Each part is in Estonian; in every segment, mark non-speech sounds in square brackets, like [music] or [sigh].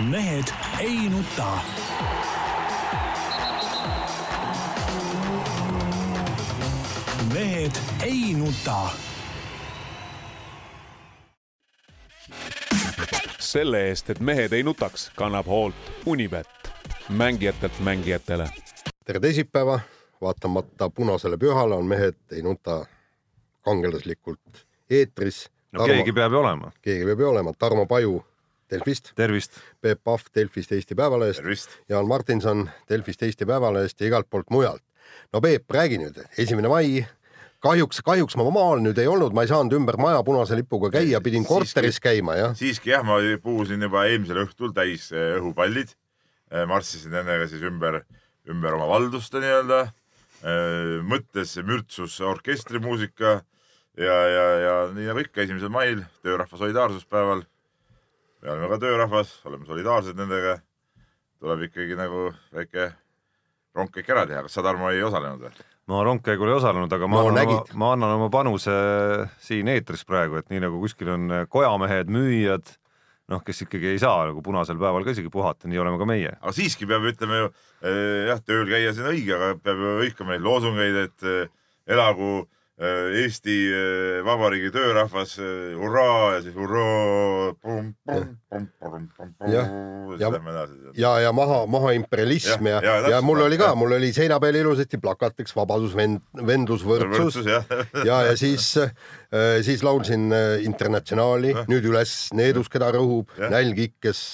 mehed ei nuta. mehed ei nuta. selle eest, et mehed ei nutaks, kannab hoolt Unibet, mängijatelt mängijatele. tere teisipäeva, vaatamata punasele pühale on Mehed ei nuta kangelaslikult eetris. no Tarmo, keegi peab ju olema. keegi peab ju olema, Tarmo Paju Delfist. tervist. Peep Pahv Delfist Eesti Päevalehest. Jaan Martinson Delfist Eesti Päevalehest ja igalt poolt mujalt. no Peep, räägi nüüd, esimene mai, kahjuks, kahjuks ma maal nüüd ei olnud, ma ei saanud ümber maja punase lipuga käia, pidin korteris käima, jah. siiski jah, ma puhusin juba eelmisel õhtul täis eh, õhupallid. Eh, marssisin nendega siis ümber, ümber oma valduste nii-öelda. Eh, mõttes mürtsus orkestrimuusika ja, ja, ja nii nagu ikka, esimesel mail, töörahva solidaarsuspäeval me oleme ka töörahvas, oleme solidaarsed nendega. tuleb ikkagi nagu väike rongkäik ära teha, kas sa, Tarmo, ei osalenud või? ma rongkäigul ei osalenud, aga ma no, annan, oma, ma annan oma panuse siin eetris praegu, et nii nagu kuskil on kojamehed, müüjad, noh, kes ikkagi ei saa nagu punasel päeval ka isegi puhata, nii oleme ka meie. aga siiski peab, ütleme ju eh, jah, tööl käia see on õige, aga peab ju hõikama neid loosungeid, et elagu Äh, Eesti äh, Vabariigi töörahvas, äh, hurraa ja siis hurraa. ja, ja, ja, ja maha, maha imperialism ja, ja, ja, ja mul oli ka, mul oli seina peal ilusasti plakatiks vabadus, vend, vendlus, võrdsus ja, ja, ja siis, siis laulsin Internatsionaali, nüüd üles needus, keda rõhub, nälg ikkes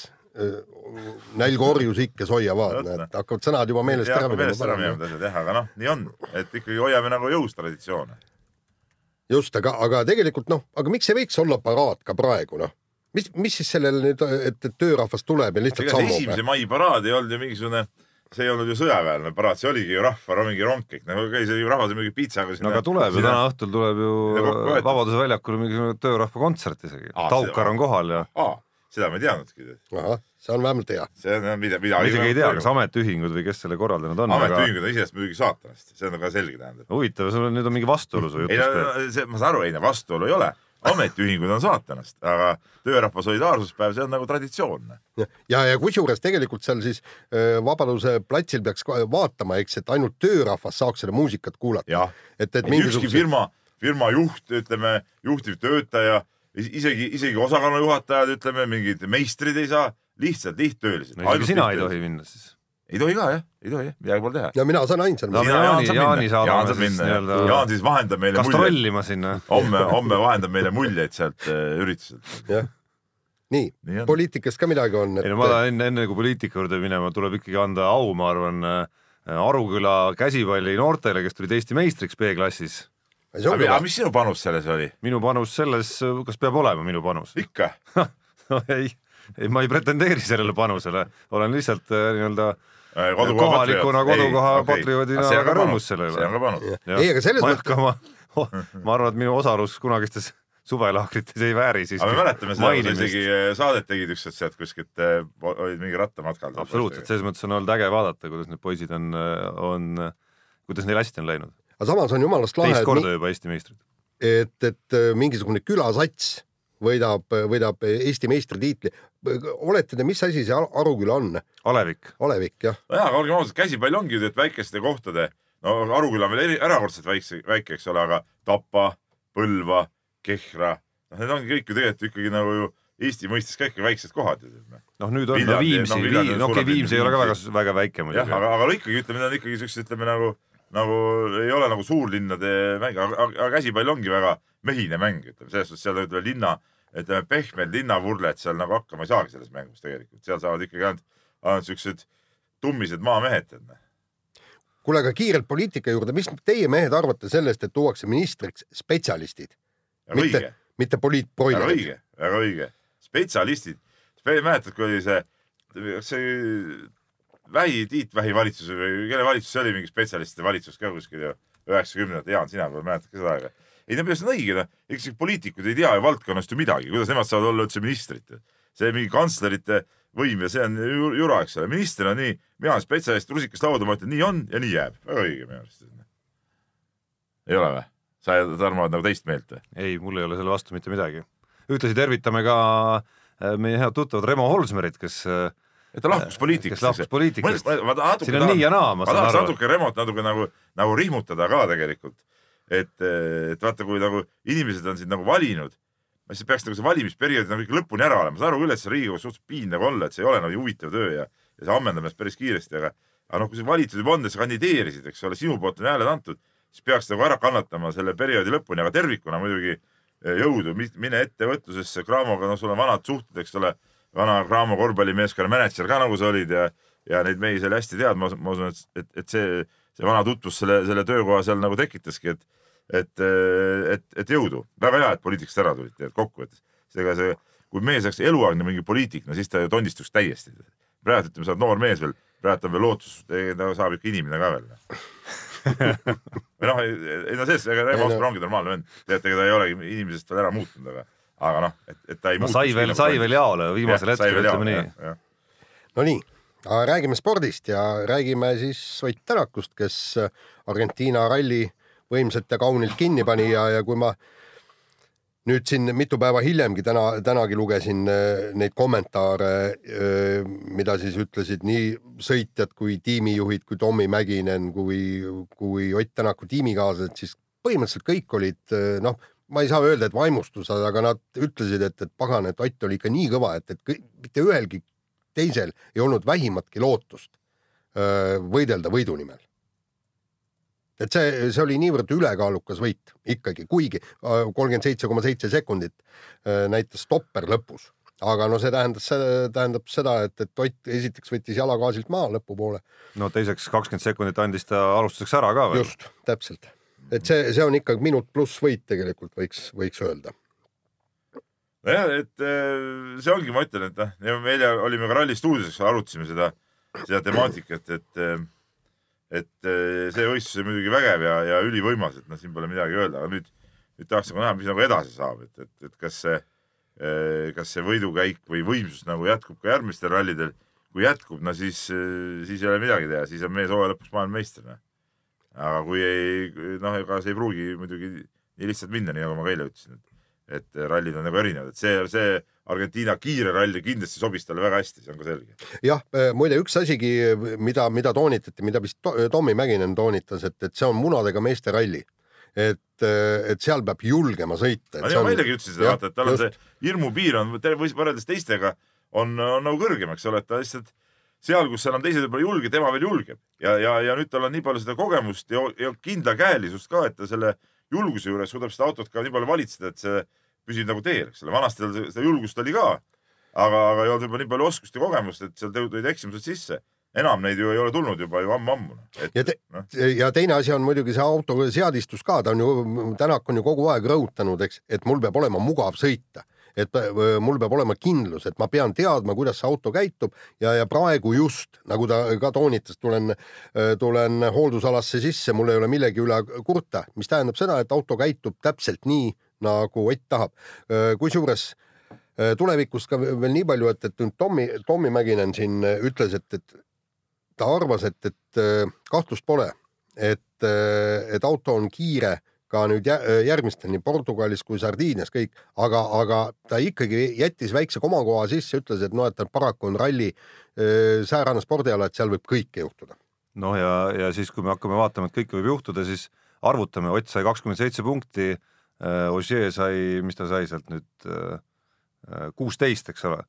nälg orjus ikkes hoiavad, näed, hakkavad sõnad juba meelest ära minema. jah, aga noh, nii on, et ikkagi hoiame nagu jõus traditsioone just, aga, aga tegelikult noh, aga miks ei võiks olla paraad ka praegu noh? mis, mis siis sellel nüüd, et, et töörahvas tuleb ja lihtsalt sammub? esimese mai paraad ei olnud ju mingisugune, see ei olnud ju sõjaväeline paraad, see oligi ju rahva mingi rongkäik, nagu käis ju rahvas mingi pitsaga sinna. no aga tuleb ju täna õhtul tuleb ju Vabaduse väljakul mingisugune töörahva kontsert isegi. Taukar on kohal ja. Seda ma ei teadnudki. see on vähemalt hea. see on mida, mida. ma isegi ei tea, kas ametiühingud või kes selle korraldanud on. ametiühingud on iseenesest muidugi saatanast, see on ka selge tähendab. huvitav, sul on nüüd on mingi vastuolu su jutus. ei no see, ma saan aru, ei no vastuolu ei ole ametiühingud on saatanast, aga töörahva solidaarsuspäev, see on nagu traditsioon. ja, ja, ja kusjuures tegelikult seal siis Vabaduse platsil peaks vaatama, eks, et ainult töörahvas saaks seda muusikat kuulata. et, et mingisuguse... ükski firma, firma juht, ütleme, juhtivtöötaja, isegi, isegi osakonnajuhatajad, ütleme, mingid meistrid ei saa lihtsalt lihttöölised no,. isegi sina ei tohi minna siis? ei tohi ka jah, ei tohi, midagi pole teha. ja mina saan ainsana no,. Jaani, Jaani saadame siis nii-öelda. Jaan siis vahendab meile gastrollima sinna. homme, homme vahendab meile muljeid sealt äh, ürituselt. jah nii, nii, poliitikast ka midagi on et.... ei no ma tahan enne, enne kui poliitika juurde minema, tuleb ikkagi anda au, ma arvan, äh, Aruküla käsipalli noortele, kes tulid Eesti meistriks B-klassis. Aga mis sinu panus selles oli? minu panus selles, kas peab olema minu panus? ikka [laughs] no ei ei, ma ei pretendeeri sellele panusele, olen lihtsalt äh, nii-öelda äh, kohalikuna kodukoha okay. patrioodina väga rõõmus selle üle. see on ka panus. ei, aga selles mõttes. ma, ma arvan, et minu osalus kunagistes suvelaagrites ei vääri siis. aga me mäletame seda, kui sa isegi äh, saadet tegid ükskord sealt kuskilt, olid mingi rattamatkal. absoluutselt, selles mõttes on olnud äge vaadata, kuidas need poisid on, on, kuidas neil hästi on läinud. Aga samas on jumalast lahe. teist korda juba Eesti meistrid. et, et mingisugune külasats võidab, võidab Eesti meistritiitli. olete te, mis asi see Aruküla on? Alevik. Alevik, jah. nojah, aga olgem ausad, käsipall ongi ju, et väikeste kohtade, no Aruküla on veel eri, erakordselt väikse, väike, eks ole, aga Tapa, Põlva, Kehra, noh, need ongi kõik ju tegelikult ikkagi nagu ju Eesti mõistes ka ikka väiksed kohad. noh, nüüd on Viljandi, no Viimsi no,, okei Viimsi ei ole ka väga, väga väike muidugi. jah, aga, aga ikkagi ütleme, need on ikkagi siuksed, ütleme nagu, nagu ei ole nagu suurlinnade mäng, aga, aga käsipall ongi väga mehine mäng, ütleme selles suhtes seal ütleme linna ütleme, pehmed linnavurled seal nagu hakkama ei saagi selles mängus tegelikult, seal saavad ikkagi ainult, ainult siuksed tummised maamehed. kuule, aga kiirelt poliitika juurde, mis teie mehed arvate sellest, et tuuakse ministriks spetsialistid? mitte, mitte poliitproilerid. väga õige, väga õige. spetsialistid, mäletad, kui oli see, see Vähi, Tiit Vähi valitsus või kelle valitsus see oli, mingi spetsialistide valitsus ka kuskil ju üheksakümnendatel, Jaan, sina mäletad ka seda aega? ei no see on õige, noh, eks poliitikud ei tea ju valdkonnast ju midagi, kuidas nemad saavad olla üldse ministrid. see mingi kantslerite võim ja see on jura, eks ole, minister on nii, mina olen spetsialist, rusikas lauda, ma ütlen, nii on ja nii jääb, väga õige minu arust. ei ole või? sa, Tarmo, oled nagu teist meelt või? ei, mul ei ole selle vastu mitte midagi. ühtlasi tervitame ka meie head tuttavad Remo Holsmerit, kes et ta lahkus poliitikast. kes lahkus poliitikast. siin on nii ja naa, ma saan aru. ma tahaks natuke Remot natuke nagu, nagu rihmutada ka tegelikult. et, et vaata, kui nagu inimesed on sind nagu valinud, siis peaks nagu see valimisperiood nagu ikka lõpuni ära olema. ma saan aru küll, et see Riigikogus suhteliselt piinlik olla, et see ei ole nagu huvitav töö ja, ja see ammendab ennast päris kiiresti, aga, aga noh, kui sa valitud juba on ja sa kandideerisid, eks ole, sinu poolt on hääled antud, siis peaks nagu ära kannatama selle perioodi lõpuni, aga tervikuna muidugi eh, jõudu, mine ettevõtlusesse, Craamoga, no sul on vanad suhted, eks ole vana Graamo korvpallimeeskonna mänedžer ka nagu sa olid ja, ja neid mehi seal hästi tead, ma usun, et, et, et see, see vana tutvus selle, selle töökoha seal nagu tekitaski, et, et, et, et jõudu. väga hea, et poliitikast ära tulid tegelikult kokkuvõttes. ega see, kui mees oleks eluaegne mingi poliitik, no siis ta tondistuks täiesti. praegu ütleme, sa oled noor mees veel, praegu on veel lootus, ta saab ikka inimene ka veel [laughs] või noh, ei no selles, ega Reimo Oskar ongi normaalne vend, teate, ega ta ei olegi inimesest veel ära muutnud, aga aga noh, et, et ta ei no, sai veel, sai veel jaole viimasel hetkel, ütleme nii. Nonii, räägime spordist ja räägime siis Ott Tänakust, kes Argentiina ralli võimsalt ja kaunilt kinni pani ja, ja kui ma nüüd siin mitu päeva hiljemgi täna, tänagi lugesin äh, neid kommentaare, äh, mida siis ütlesid nii sõitjad kui tiimijuhid kui Tommy Mäkinen kui, kui Ott Tänaku tiimikaaslased, siis põhimõtteliselt kõik olid äh, noh, ma ei saa öelda, et vaimustused, aga nad ütlesid, et, et pagan, et Ott oli ikka nii kõva, et, et mitte ühelgi teisel ei olnud vähimatki lootust öö, võidelda võidu nimel. et see, see oli niivõrd ülekaalukas võit ikkagi, kuigi kolmkümmend seitse koma seitse sekundit öö, näitas stopper lõpus, aga no see tähendas, tähendab seda, et, et Ott esiteks võttis jala gaasilt maha lõpupoole. no teiseks kakskümmend sekundit andis ta alustuseks ära ka veel. just, täpselt et see, see on ikkagi minut pluss võit tegelikult võiks, võiks öelda. nojah, et äh, see ongi, ma ütlen, et noh, me eile olime ka Ralli stuudios, arutasime seda, seda temaatikat, et äh, et äh, see võistlus on muidugi vägev ja, ja ülivõimas, et noh, siin pole midagi öelda, aga nüüd, nüüd tahaks nagu näha, mis nagu edasi saab, et, et, et kas see, kas see võidukäik või võimsus nagu jätkub ka järgmistel rallidel. kui jätkub, no siis, siis ei ole midagi teha, siis on mees hooaja lõpuks maailmameister noh aga kui ei, noh, ega see ei pruugi muidugi nii lihtsalt minna, nii nagu ma ka eile ütlesin, et, et rallid on nagu erinevad, et see, see Argentiina kiire ralli kindlasti sobis talle väga hästi, see on ka selge. jah, äh, muide üks asigi, mida, mida toonitati, mida vist Tommy Mäkinen toonitas, et, et see on munadega meeste ralli et, äh, et seal peab julgema sõita. ma eilegi ütlesin seda, vaata, et tal on just. see hirmupiir on võrreldes teistega on, on nagu kõrgem, eks ole, et ta lihtsalt seal, kus enam teised võib-olla ei julge, tema veel julgeb ja, ja, ja nüüd tal on nii palju seda kogemust ja, ja kindlakäelisust ka, et ta selle julguse juures suudab seda autot ka nii palju valitseda, et see püsib nagu teel, eks ole. vanasti tal seda julgust oli ka, aga, aga ei olnud võib-olla nii palju oskust ja kogemust, et seal tulid eksimused sisse enam neid ju ei ole tulnud juba ju ammu-ammu. ja te, no. ja teine asi on muidugi see auto seadistus ka, ta on ju, Tänak on ju kogu aeg rõhutanud, eks, et mul peab olema mugav sõita et äh, mul peab olema kindlus, et ma pean teadma, kuidas see auto käitub ja, ja praegu just nagu ta ka toonitas, tulen, äh, tulen hooldusalasse sisse, mul ei ole millegi üle kurta, mis tähendab seda, et auto käitub täpselt nii, nagu Ott tahab. Äh, kusjuures tulevikust ka veel nii palju, et, et Tommy, Tommy Mäkinen siin ütles, et, et ta arvas, et, et kahtlust pole, et, et auto on kiire ka nüüd järgmistel nii Portugalis kui Sardiinias kõik, aga, aga ta ikkagi jättis väikse komakoha sisse, ütles, et noh, et paraku on ralli säärane spordiala, et seal võib kõike juhtuda. noh, ja, ja siis, kui me hakkame vaatama, et kõike võib juhtuda, siis arvutame, Ott sai kakskümmend seitse punkti, Ogier sai, mis ta sai sealt nüüd, kuusteist, eks ole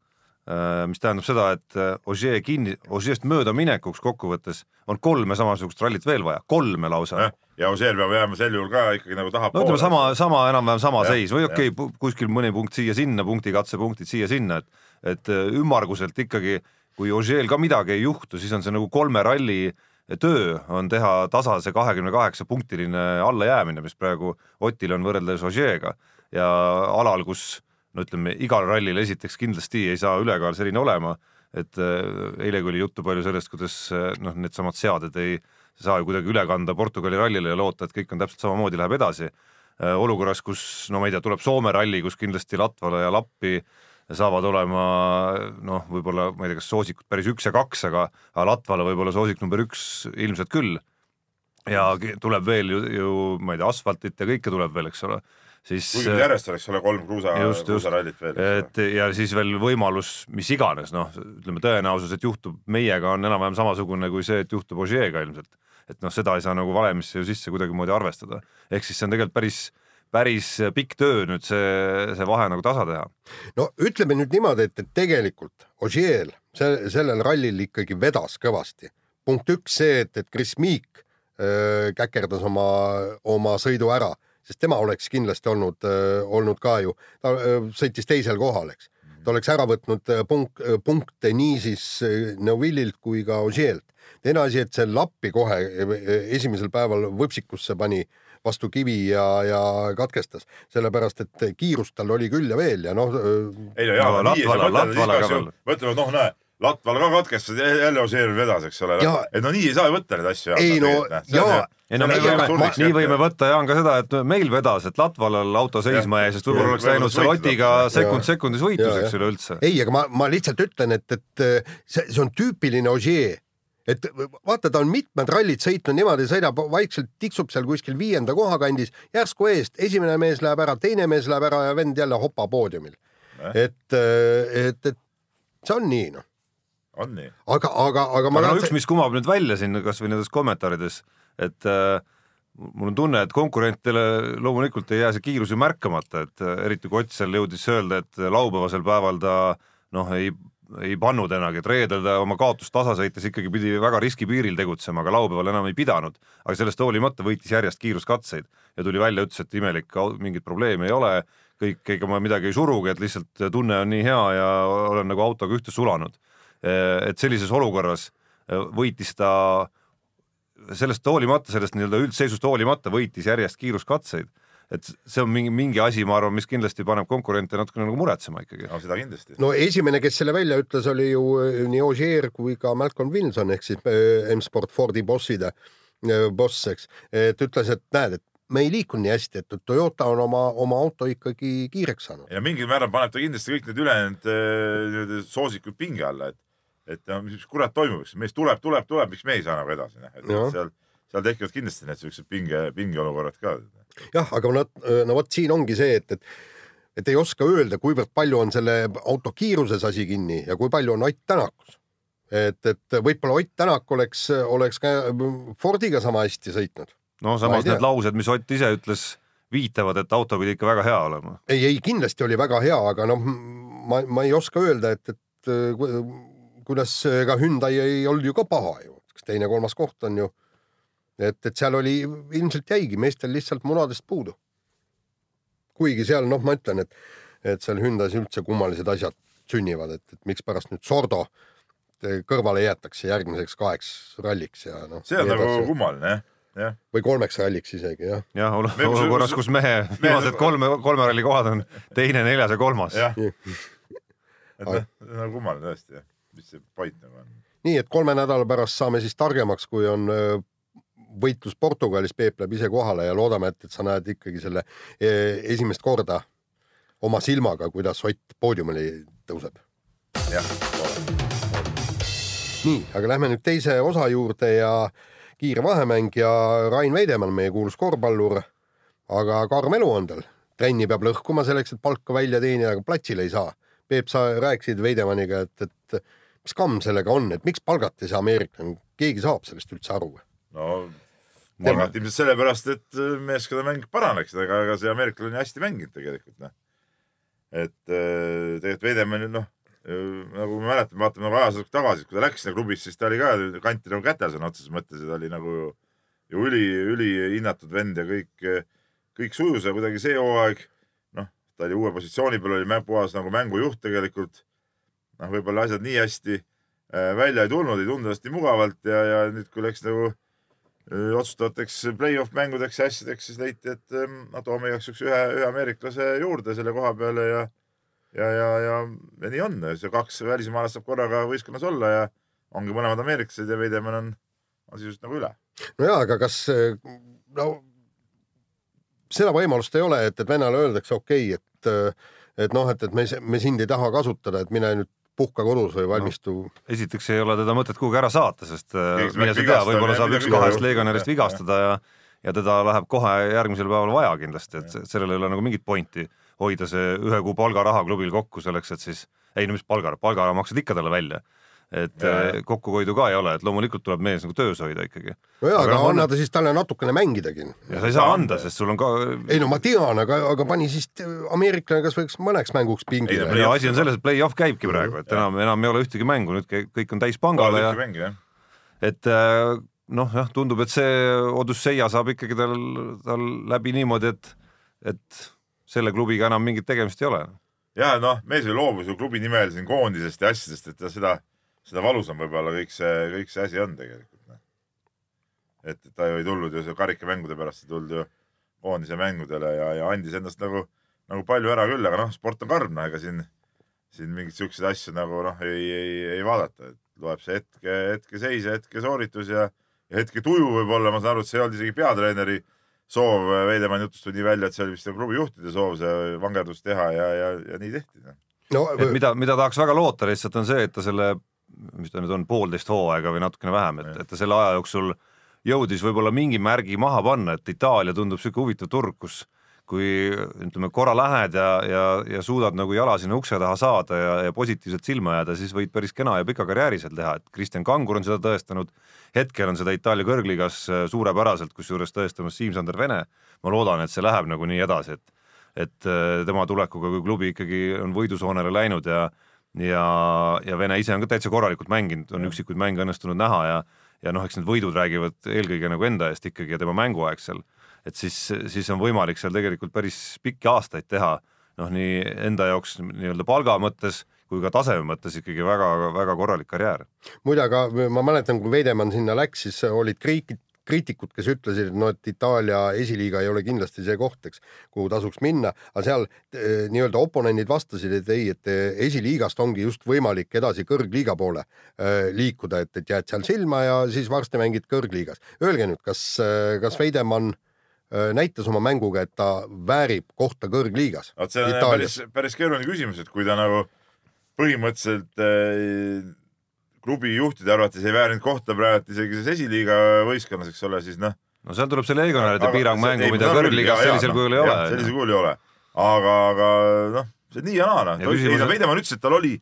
mis tähendab seda, et äh, Ogier kinni, Ogier'st möödaminekuks kokkuvõttes on kolme samasugust rallit veel vaja, kolme lausa. ja Ogier peab jääma sel juhul ka ikkagi nagu tahapoole. no ütleme sama, sama enam-vähem sama ja, seis või okei okay,, kuskil mõni punkt siia-sinna, punkti katsepunktid siia-sinna, et et äh, ümmarguselt ikkagi, kui Ogier'l ka midagi ei juhtu, siis on see nagu kolme ralli töö on teha tasa see kahekümne kaheksa punktiline allajäämine, mis praegu Otil on võrreldes Ogier'ga ja alal, kus no ütleme, igal rallil esiteks kindlasti ei saa ülekaal selline olema, et äh, eilegi oli juttu palju sellest, kuidas äh, noh, needsamad seaded ei saa ju kuidagi üle kanda Portugali rallile ja loota, et kõik on täpselt samamoodi, läheb edasi. Äh, olukorras, kus no ma ei tea, tuleb Soome ralli, kus kindlasti Latvala ja Lappi saavad olema noh, võib-olla ma ei tea, kas soosikud päris üks ja kaks, aga, Latvala võib-olla soosik number üks ilmselt küll. ja tuleb veel ju, ju ma ei tea, asfaltit ja kõike tuleb veel, eks ole siis kuigi järjest oleks ole kolm kruusa, kruusarallit veel. et ja siis veel võimalus mis iganes, noh, ütleme tõenäosus, et juhtub meiega on enam-vähem samasugune kui see, et juhtub Ožeega ilmselt. et noh, seda ei saa nagu valemisse ju sisse kuidagimoodi arvestada. ehk siis see on tegelikult päris päris pikk töö nüüd see, see vahe nagu tasa teha. no ütleme nüüd niimoodi, et, et tegelikult Ogier see, sellel rallil ikkagi vedas kõvasti. punkt üks see, et, et Chris Meek öö, käkerdas oma, oma sõidu ära, sest tema oleks kindlasti olnud, olnud ka ju, ta sõitis teisel kohal, eks. ta oleks ära võtnud punk, punkte nii siis Neuvillilt kui ka Ogier'lt. teine asi, et see lappi kohe esimesel päeval võpsikusse pani vastu kivi ja, ja katkestas, sellepärast et kiirust tal oli küll ja veel ja noh. ei no jaa, nii ei saa mõtelda, mõtleme, noh, näe Latval ka katkestas, jälle Ožeer vedas, eks ole. et no nii ei saa ju võtta neid asju. ei no jaa. ei no me võime, nii võime võtta Jaan ka seda, et meil vedas, et Latvalal auto seisma jäi, sest võib-olla oleks läinud seal Otiga sekund sekundis võitluseks üleüldse. ei, aga ma, ma lihtsalt ütlen, et, et see, see on tüüpiline Ožee et vaata, ta on mitmed rallid sõitnud niimoodi, sõidab vaikselt, tiksub seal kuskil viienda koha kandis, järsku eest, esimene mees läheb ära, teine mees läheb ära ja vend jälle hopa poodiumil eh.. et, et, et see on nii noh. On nii. aga, aga, aga ma aga no üks, mis kumab nüüd välja siin kasvõi nendes kommentaarides, et äh, mul on tunne, et konkurentidele loomulikult ei jää see kiirus ju märkamata, et eriti kui Ott seal jõudis öelda, et laupäevasel päeval ta noh, ei ei pannud enagi, et reedel ta oma kaotust tasa sõites ikkagi pidi väga riskipiiril tegutsema, aga laupäeval enam ei pidanud. aga sellest hoolimata võitis järjest kiiruskatseid ja tuli välja, ütles, et imelik, mingit probleemi ei ole, kõik, ega ma midagi ei surugi, et lihtsalt tunne on nii hea ja olen nagu autoga ühte sulanud. Et sellises olukorras võitis ta sellest hoolimata, sellest nii-öelda üldseisust hoolimata võitis järjest kiiruskatseid et see on mingi, mingi asi, ma arvan, mis kindlasti paneb konkurente natukene nagu muretsema ikkagi. no seda kindlasti. no esimene, kes selle välja ütles, oli ju eh, nii Ogier kui ka Malcolm Wilson ehk siis M-Sport Fordi bosside, boss, eks, et ütles, et näed, et me ei liikunud nii hästi, et Toyota on oma, oma auto ikkagi kiireks saanud. ja mingil määral paneb ta kindlasti kõik need ülejäänud soosikud pinge alla, et, et mis kurat toimub, eks mees tuleb, tuleb, tuleb, miks me ei saa nagu edasi, noh, et seal, seal tekivad kindlasti need siuksed pinge, pingeolukorrad ka jah, aga no, no vot siin ongi see, et, et et ei oska öelda, kuivõrd palju on selle auto kiiruses asi kinni ja kui palju on Ott Tänakus. et, et võib-olla Ott Tänak oleks, oleks ka Fordiga sama hästi sõitnud. no samas need laused, mis Ott ise ütles, viitavad, et auto pidi ikka väga hea olema. ei, ei kindlasti oli väga hea, aga noh, ma, ma ei oska öelda, et, et kuidas ka Hyundai ei olnud ju ka paha ju, teine-kolmas koht on ju et, et seal oli, ilmselt jäigi meestel lihtsalt munadest puudu. kuigi seal noh, ma ütlen, et, et seal Hyundai's üldse kummalised asjad sünnivad, et, et mikspärast nüüd Sordo kõrvale jäetakse järgmiseks kaheks ralliks ja noh. see on nagu kummaline jah jah. või kolmeks ralliks isegi jah. jah, olukorras, kus [laughs] mehe viimased kolme, kolme ralli kohad on teine, neljas ja kolmas. jah, [laughs] et noh, nagu kummaline tõesti jah, mis see point nagu on. nii et kolme nädala pärast saame siis targemaks, kui on võitlus Portugalis, Peep läheb ise kohale ja loodame, et, et sa näed ikkagi selle e, esimest korda oma silmaga, kuidas Ott poodiumile tõuseb. jah, nii, aga lähme nüüd teise osa juurde ja kiire vahemäng ja Rain Veidemann, meie kuulus korvpallur, aga karm elu on tal. trenni peab lõhkuma selleks, et palka välja teenida, aga platsile ei saa. Peep, sa rääkisid Veidemanniga, et, et mis kamm sellega on, et miks palgata ei saa ameeriklane, keegi saab sellest üldse aru? no palgati ilmselt sellepärast, et äh, meeskonna mäng paraneks, aga, aga see ameeriklane on hästi mänginud tegelikult noh. et äh, tegelikult Vedemann noh, nagu me mäletame, vaatame nagu ajas tagasi, kui ta läks sinna klubisse, siis ta oli ka kanti nagu käte sõna otseses mõttes ja ta oli nagu ju üli, ülihinnatud vend ja kõik, kõik sujus ja kuidagi see hooaeg, noh, ta oli uue positsiooni peal, oli puhas nagu mängujuht tegelikult. Noh, võib-olla asjad nii hästi äh, välja ei tulnud, ei tundunud hästi mugavalt ja, ja nüüd, kui läks nagu otsustavateks play-off mängudeks ja asjadeks, siis leiti, et no toome igaks juhuks ühe, ühe ameeriklase juurde selle koha peale ja ja, ja, ja, ja nii on, see kaks välismaalast saab korraga võistkonnas olla ja ongi mõlemad ameeriklased ja Veidemann on, on sisuliselt nagu üle. no jaa, aga kas no seda võimalust ei ole, et, et vennale öeldakse okei okay,, et et noh, et, et me, me sind ei taha kasutada, et mine nüüd puhka kodus või valmistu no,. esiteks ei ole teda mõtet kuhugi ära saata, sest mine sa tea, võib-olla saab üks kahest legionärist vigastada ja ja teda läheb kohe järgmisel päeval vaja kindlasti, et sellel ei ole nagu mingit pointi hoida see ühe kuu palgaraha klubil kokku selleks, et siis ei no mis palgaraha, palgaraha maksad ikka talle välja et ja. kokkuhoidu ka ei ole, et loomulikult tuleb mees nagu töös hoida ikkagi. no jaa, aga, aga anna ta siis talle natukene mängidagi. ja sa ei saa anda, sest sul on ka. ei no ma tean, aga, aga pani siis ameeriklane kas võiks mõneks mänguks pingile. no asi on selles, et play-off käibki praegu, et enam, enam ei ole ühtegi mängu, nüüd kõik on täis pangale ja. et äh, noh, jah, tundub, et see Odusseia saab ikkagi tal, tal läbi niimoodi, et, et selle klubiga enam mingit tegemist ei ole. ja noh, mees ju loobus ju klubi nimel siin koondisest ja asjadest, et ta seda seda valusam võib-olla kõik see, kõik see asi on tegelikult. Noh. et ta ju ei tulnud ju karikamängude pärast, ei tulnud ju koondise mängudele ja, ja andis endast nagu, nagu palju ära küll, aga noh, sport on karm, noh, ega siin, siin mingeid siukseid asju nagu noh, ei, ei, ei vaadata, et loeb see hetke, hetkeseis ja hetkesooritus ja, ja hetke tuju võib-olla, ma saan aru, et see ei olnud isegi peatreeneri soov, Veidemann jutus tuli välja, et see oli vist klubi juhtide soov see vangerdus teha ja, ja, ja nii tehti no.. No, et mida, mida tahaks väga loota lihtsalt on see, et ta selle mis ta nüüd on, poolteist hooaega või natukene vähem, et, et ta selle aja jooksul jõudis võib-olla mingi märgi maha panna, et Itaalia tundub niisugune huvitav turg, kus kui ütleme, korra lähed ja, ja, ja suudad nagu jala sinna ukse taha saada ja, ja positiivselt silma jääda, siis võid päris kena ja pika karjääri seal teha, et Kristjan Kangur on seda tõestanud, hetkel on seda Itaalia kõrgliigas äh, suurepäraselt, kusjuures tõestamas Siim-Sander Vene. ma loodan, et see läheb nagu nii edasi, et et äh, tema tulekuga, kui klubi ikkagi on võidusoonele läinud ja ja, ja Vene ise on ka täitsa korralikult mänginud, on üksikuid mänge õnnestunud näha ja ja noh, eks need võidud räägivad eelkõige nagu enda eest ikkagi ja tema mänguaeg seal, et siis, siis on võimalik seal tegelikult päris pikki aastaid teha noh, nii enda jaoks nii-öelda palga mõttes kui ka taseme mõttes ikkagi väga-väga korralik karjäär. muide, aga ma mäletan, kui Veidemann sinna läks, siis olid kriitik, kriitikud, kes ütlesid, et no et Itaalia esiliiga ei ole kindlasti see koht, eks, kuhu tasuks minna, aga seal eh, nii-öelda oponendid vastasid, et ei, et eh, esiliigast ongi just võimalik edasi kõrgliiga poole äh, liikuda, et, et jääd seal silma ja siis varsti mängid kõrgliigas. Öelge nüüd, kas, kas Veidemann näitas oma mänguga, et ta väärib kohta kõrgliigas? vot see on Itaalias. päris, päris keeruline küsimus, et kui ta nagu põhimõtteliselt äh, klubi juhtide arvates ei väärinud kohta praegu isegi selles esiliiga võistkonnas, eks ole, siis noh. no seal tuleb see legionäride piirangmängu, mida kõrgliigas sellisel no, kujul ei ole. sellisel kujul ei ole, aga, aga noh, see nii ja naa noh. ei no Veidemann ütles, et tal oli,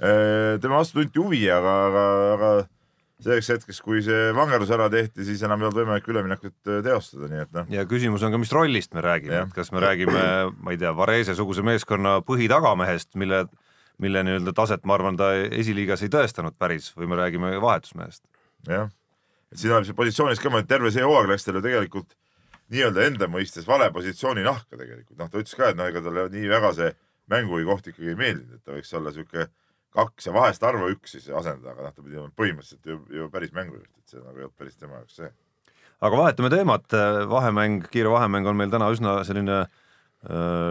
eh, tema vastu tunti huvi, aga, aga, aga selleks hetkeks, kui see vangerdus ära tehti, siis enam ei olnud võimalik üleminekut eh, teostada, nii et noh. ja küsimus on ka, mis rollist me räägime, et kas me räägime, ma ei tea, Varese-suguse meeskonna põhitagamehest, mille mille nii-öelda taset, ma arvan, ta esiliigas ei tõestanud päris või me räägime vahetusmehest. jah, et siin on see positsioonis ka, terve see hooaeg läks talle tegelikult nii-öelda enda mõistes vale positsiooni nahka tegelikult, noh, ta ütles ka, et noh, ega talle nii väga see mängujuhi koht ikkagi ei meeldinud, et ta võiks olla sihuke kaks ja vahest harva üks siis asendada, aga noh, ta pidi olema põhimõtteliselt ju, ju päris mängujuht, et see nagu ei olnud päris tema jaoks see. aga vahetame teemat, vahemäng, kiire vahemäng on meil täna üsna selline Äh,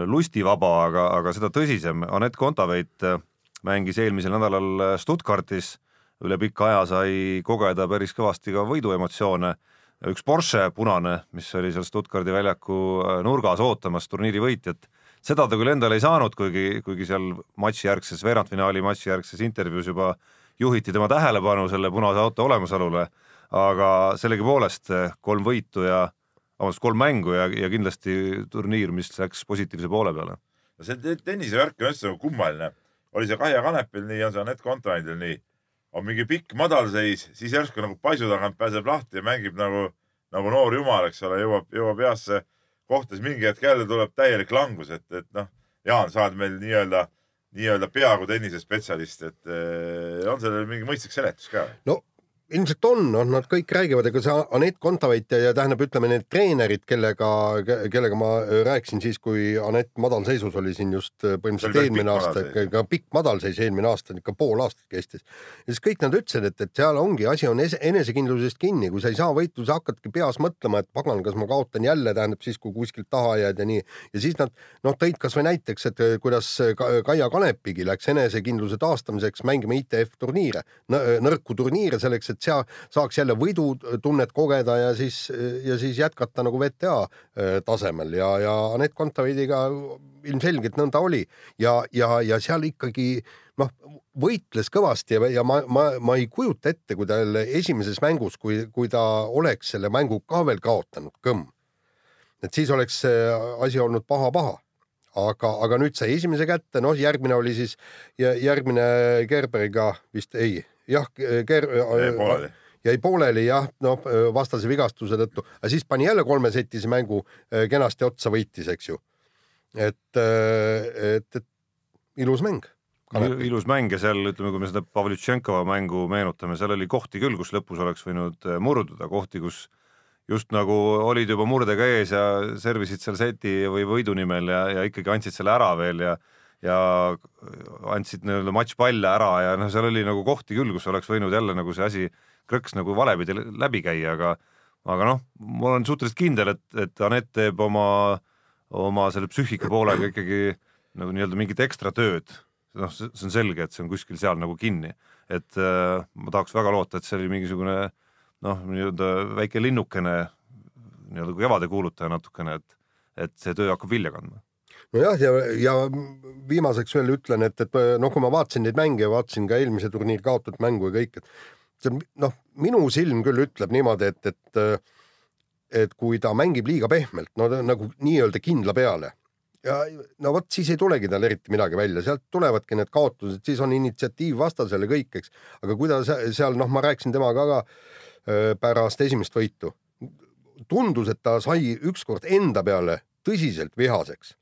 lustivaba, aga, aga seda tõsisem. Anett Kontaveit äh, mängis eelmisel nädalal äh, Stuttgartis, üle pika aja sai kogeda päris kõvasti ka võiduemotsioone. üks Porsche punane, mis oli seal Stuttgardi väljaku nurgas ootamas turniiri võitjat, seda ta küll endale ei saanud, kuigi, kuigi seal matši järgses, veerandfinaali matši järgses intervjuus juba juhiti tema tähelepanu selle punase auto olemasolule, aga sellegipoolest kolm võitu ja vabandust, kolm mängu ja, ja kindlasti turniir, mis läks positiivse poole peale. see tennisevärk on üldse nagu kummaline. oli see Kaia Kanepil nii, on see Anett Kontrandil nii. on mingi pikk madalseis, siis järsku nagu paisu tagant pääseb lahti ja mängib nagu, nagu noor jumal, eks ole, jõuab, jõuab heasse kohta, siis mingi hetk jälle tuleb täielik langus, et, et noh, Jaan, sa oled meil nii-öelda nii-öelda peaaegu tennisespetsialist, et eh, on sellel mingi mõistlik seletus ka? no ilmselt on, noh, nad kõik räägivad, ega see Anett Kontaveit ja, ja tähendab, ütleme need treenerid, kellega, kellega ma rääkisin siis, kui Anett madalseisus oli siin just äh, põhimõtteliselt eelmine aasta, ka pikk madalseis eelmine aasta, ikka pool aastat kestis. ja siis kõik nad ütlesid, et, et seal ongi, asi on enesekindlusest kinni, kui sa ei saa võitu, sa hakkadki peas mõtlema, et pagan, kas ma kaotan jälle, tähendab siis, kui kuskilt taha jääd ja nii. ja siis nad noh, tõid kasvõi näiteks, et äh, kuidas Kaia Kanepigi läks enesekindluse taastamiseks mängima ITF turniire, nõrku turniire selleks, et seal saaks jälle võidutunnet kogeda ja siis, ja siis jätkata nagu VTA äh, tasemel. Ja, ja Anett Kontaveidiga ilmselgelt nõnda oli. Ja, ja, ja seal ikkagi noh, võitles kõvasti ja, ja ma, ma, ma ei kujuta ette, kui tal esimeses mängus, kui, kui ta oleks selle mängu ka veel kaotanud, kõmm. Et siis oleks see asi olnud paha-paha. Aga, aga nüüd sai esimese kätte, noh, järgmine oli siis järgmine Gerberiga vist ei, jah, Ger-. pooleli jäi pooleli jah, noh vastase vigastuse tõttu, aga siis pani jälle kolmesetise mängu kenasti otsa, võitis, eks ju. et, et, et ilus mäng. ilus mäng ja seal ütleme, kui me seda Pavlitšenkova mängu meenutame, seal oli kohti küll, kus lõpus oleks võinud murduda, kohti, kus just nagu olid juba murdega ees ja servisid seal seti või võidu nimel ja, ja ikkagi andsid selle ära veel ja ja andsid nii-öelda matšpalle ära ja noh, seal oli nagu kohti küll, kus oleks võinud jälle nagu see asi krõks nagu valepidi läbi käia, aga aga noh, ma olen suhteliselt kindel, et, et Anett teeb oma, oma selle psüühika poolega ikkagi nagu nii-öelda mingit ekstra tööd. noh, see on selge, et see on kuskil seal nagu kinni, et äh, ma tahaks väga loota, et see oli mingisugune noh, nii-öelda väike linnukene, nii-öelda kevadekuulutaja natukene, et, et see töö hakkab vilja kandma nojah, ja, ja viimaseks veel ütlen, et, et noh, kui ma vaatasin neid mänge, vaatasin ka eelmise turniiri kaotatud mängu ja kõik, et see noh, minu silm küll ütleb niimoodi, et, et et kui ta mängib liiga pehmelt, no nagu nii-öelda kindla peale ja no vot siis ei tulegi tal eriti midagi välja, sealt tulevadki need kaotused, siis on initsiatiiv vastasele kõik, eks. aga kui ta seal noh, ma rääkisin temaga ka pärast esimest võitu, tundus, et ta sai ükskord enda peale tõsiselt vihaseks.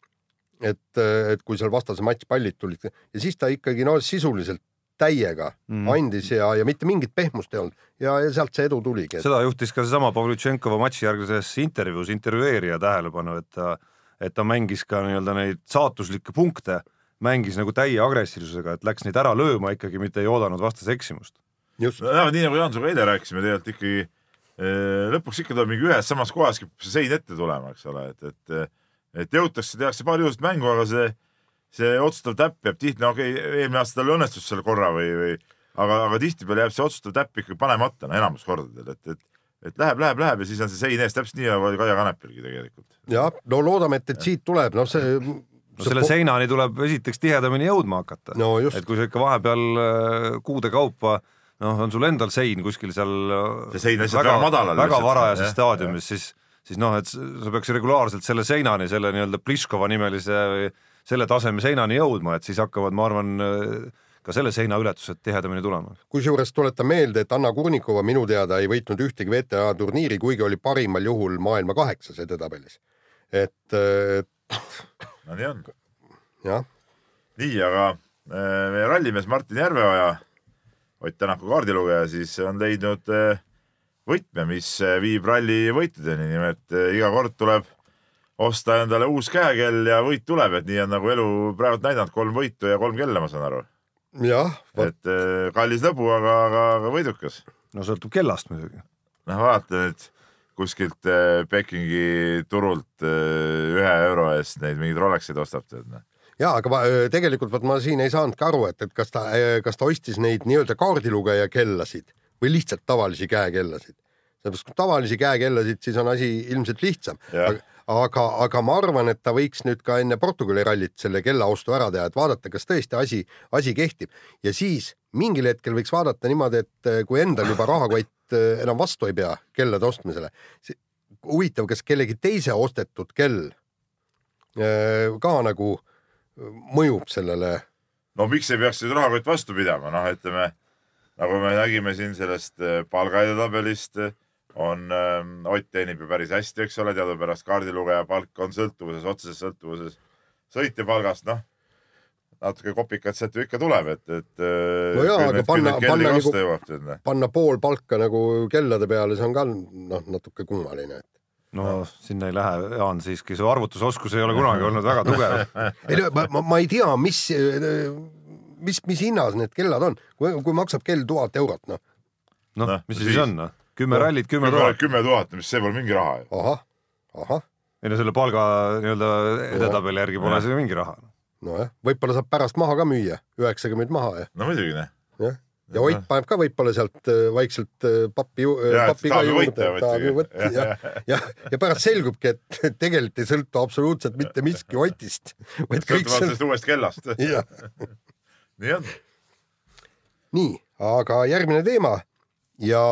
Et, et kui seal vastase matšpallid tulid ja siis ta ikkagi no sisuliselt täiega mm. andis ja, ja mitte mingit pehmust ei olnud ja, ja sealt see edu tuligi et.... seda juhtis ka seesama Pavlitšenkova matši järgses intervjuus intervjueerija tähelepanu, et ta, et ta mängis ka nii-öelda neid saatuslikke punkte, mängis nagu täie agressiivsusega, et läks neid ära lööma ikkagi, mitte ei oodanud vastase eksimust. just no,. nii nagu Jaan sinuga eile rääkisime, tegelikult ikkagi eh, lõpuks ikka tuleb mingi ühes samas kohas see sein ette tulema, eks ole, et, et et jõutakse, tehakse paar ilusat mängu, aga see see otsustav täpp jääb tihti, no okei okay,, eelmine aasta tal õnnestus seal korra või, või aga, aga tihtipeale jääb see otsustav täpp ikkagi panemata, no enamus kordadel, et, et et läheb, läheb, läheb ja siis on see sein ees, täpselt nii nagu Kaia Kanepilgi tegelikult. jah, no loodame, et, et siit tuleb, noh, see no selle seinani tuleb esiteks tihedamini jõudma hakata no,. et kui sa ikka vahepeal äh, kuude kaupa noh, on sul endal sein kuskil seal see sein lihtsalt väga, väga madalal. väga varajases staadiumis, siis, siis noh, et sa peaks regulaarselt selle seinani, selle nii-öelda Pliškova nimelise või selle taseme seinani jõudma, et siis hakkavad, ma arvan, ka selle seina ületused tihedamini tulema. kusjuures tuletan meelde, et Anna Kurnikova minu teada ei võitnud ühtegi WTA turniiri, kuigi oli parimal juhul maailma kaheksas edetabelis. et, et.... no nii on. jah. nii, aga äh, meie rallimees Martin Järveoja, Ott Tänaku kaardilugeja, siis on leidnud äh, võtme, mis äh, viib ralli võitudeni, nimelt iga kord tuleb osta endale uus käekell ja võit tuleb, et nii on nagu elu praegu näidanud, kolm võitu ja kolm kella, ma saan aru. jah. et äh, kallis lõbu, aga, aga, aga võidukas. no sõltub kellast muidugi. noh, vaata nüüd kuskilt Pekingi turult ühe euro eest neid mingeid Rolexeid ostab, tead noh ja aga ma, tegelikult vot ma siin ei saanudki aru, et, et kas ta, kas ta ostis neid nii-öelda kaardilugeja kellasid või lihtsalt tavalisi käekellasid. sellepärast kui tavalisi käekellasid, siis on asi ilmselt lihtsam. Aga, aga ma arvan, et ta võiks nüüd ka enne Portugali rallit selle kellaostu ära teha, et vaadata, kas tõesti asi, asi kehtib. Ja siis mingil hetkel võiks vaadata niimoodi, et eh, kui endal juba rahakott eh, enam vastu ei pea kellade ostmisele, huvitav, kas kellegi teise ostetud kell eh, ka nagu mõjub sellele? no miks ei peaks nüüd rahakott vastu pidama, noh, ütleme nagu me nägime siin sellest palgaedetabelist on ähm,, Ott teenib ju päris hästi, eks ole, teadupärast kaardilugeja palk on sõltuvuses, otseses sõltuvuses sõitja palgast, noh natuke kopikat sealt ju ikka tuleb, et, et äh, no jaa, aga panna, panna nagu, panna pool palka nagu kellade peale, see on ka noh, natuke kummaline. no sinna ei lähe, Jaan, siiski su arvutusoskus ei ole kunagi olnud väga tugev [laughs] ei no ma, ma, ma ei tea, mis, mis, mis hinnas need kellad on, kui, kui maksab kell tuhat eurot, noh. noh no, mis see siis on, noh? kümme rallit, kümme tuhat. kümme tuhat, mis see pole mingi raha ju. ahah, ahah. ei no selle palga nii-öelda edetabeli järgi pole see mingi raha. nojah, võib-olla saab pärast maha ka müüa, üheksakümmend maha ja. no muidugi noh. jah, ja Ott paneb ka võib-olla sealt äh, vaikselt äh, pappi, pappi ka juurde, tahab ju võtta ja, ja, ja pärast selgubki, et tegelikult ei sõltu absoluutselt mitte miski Otist, vaid kõik sõltub sellest uuest kellast nii on. nii, aga järgmine teema ja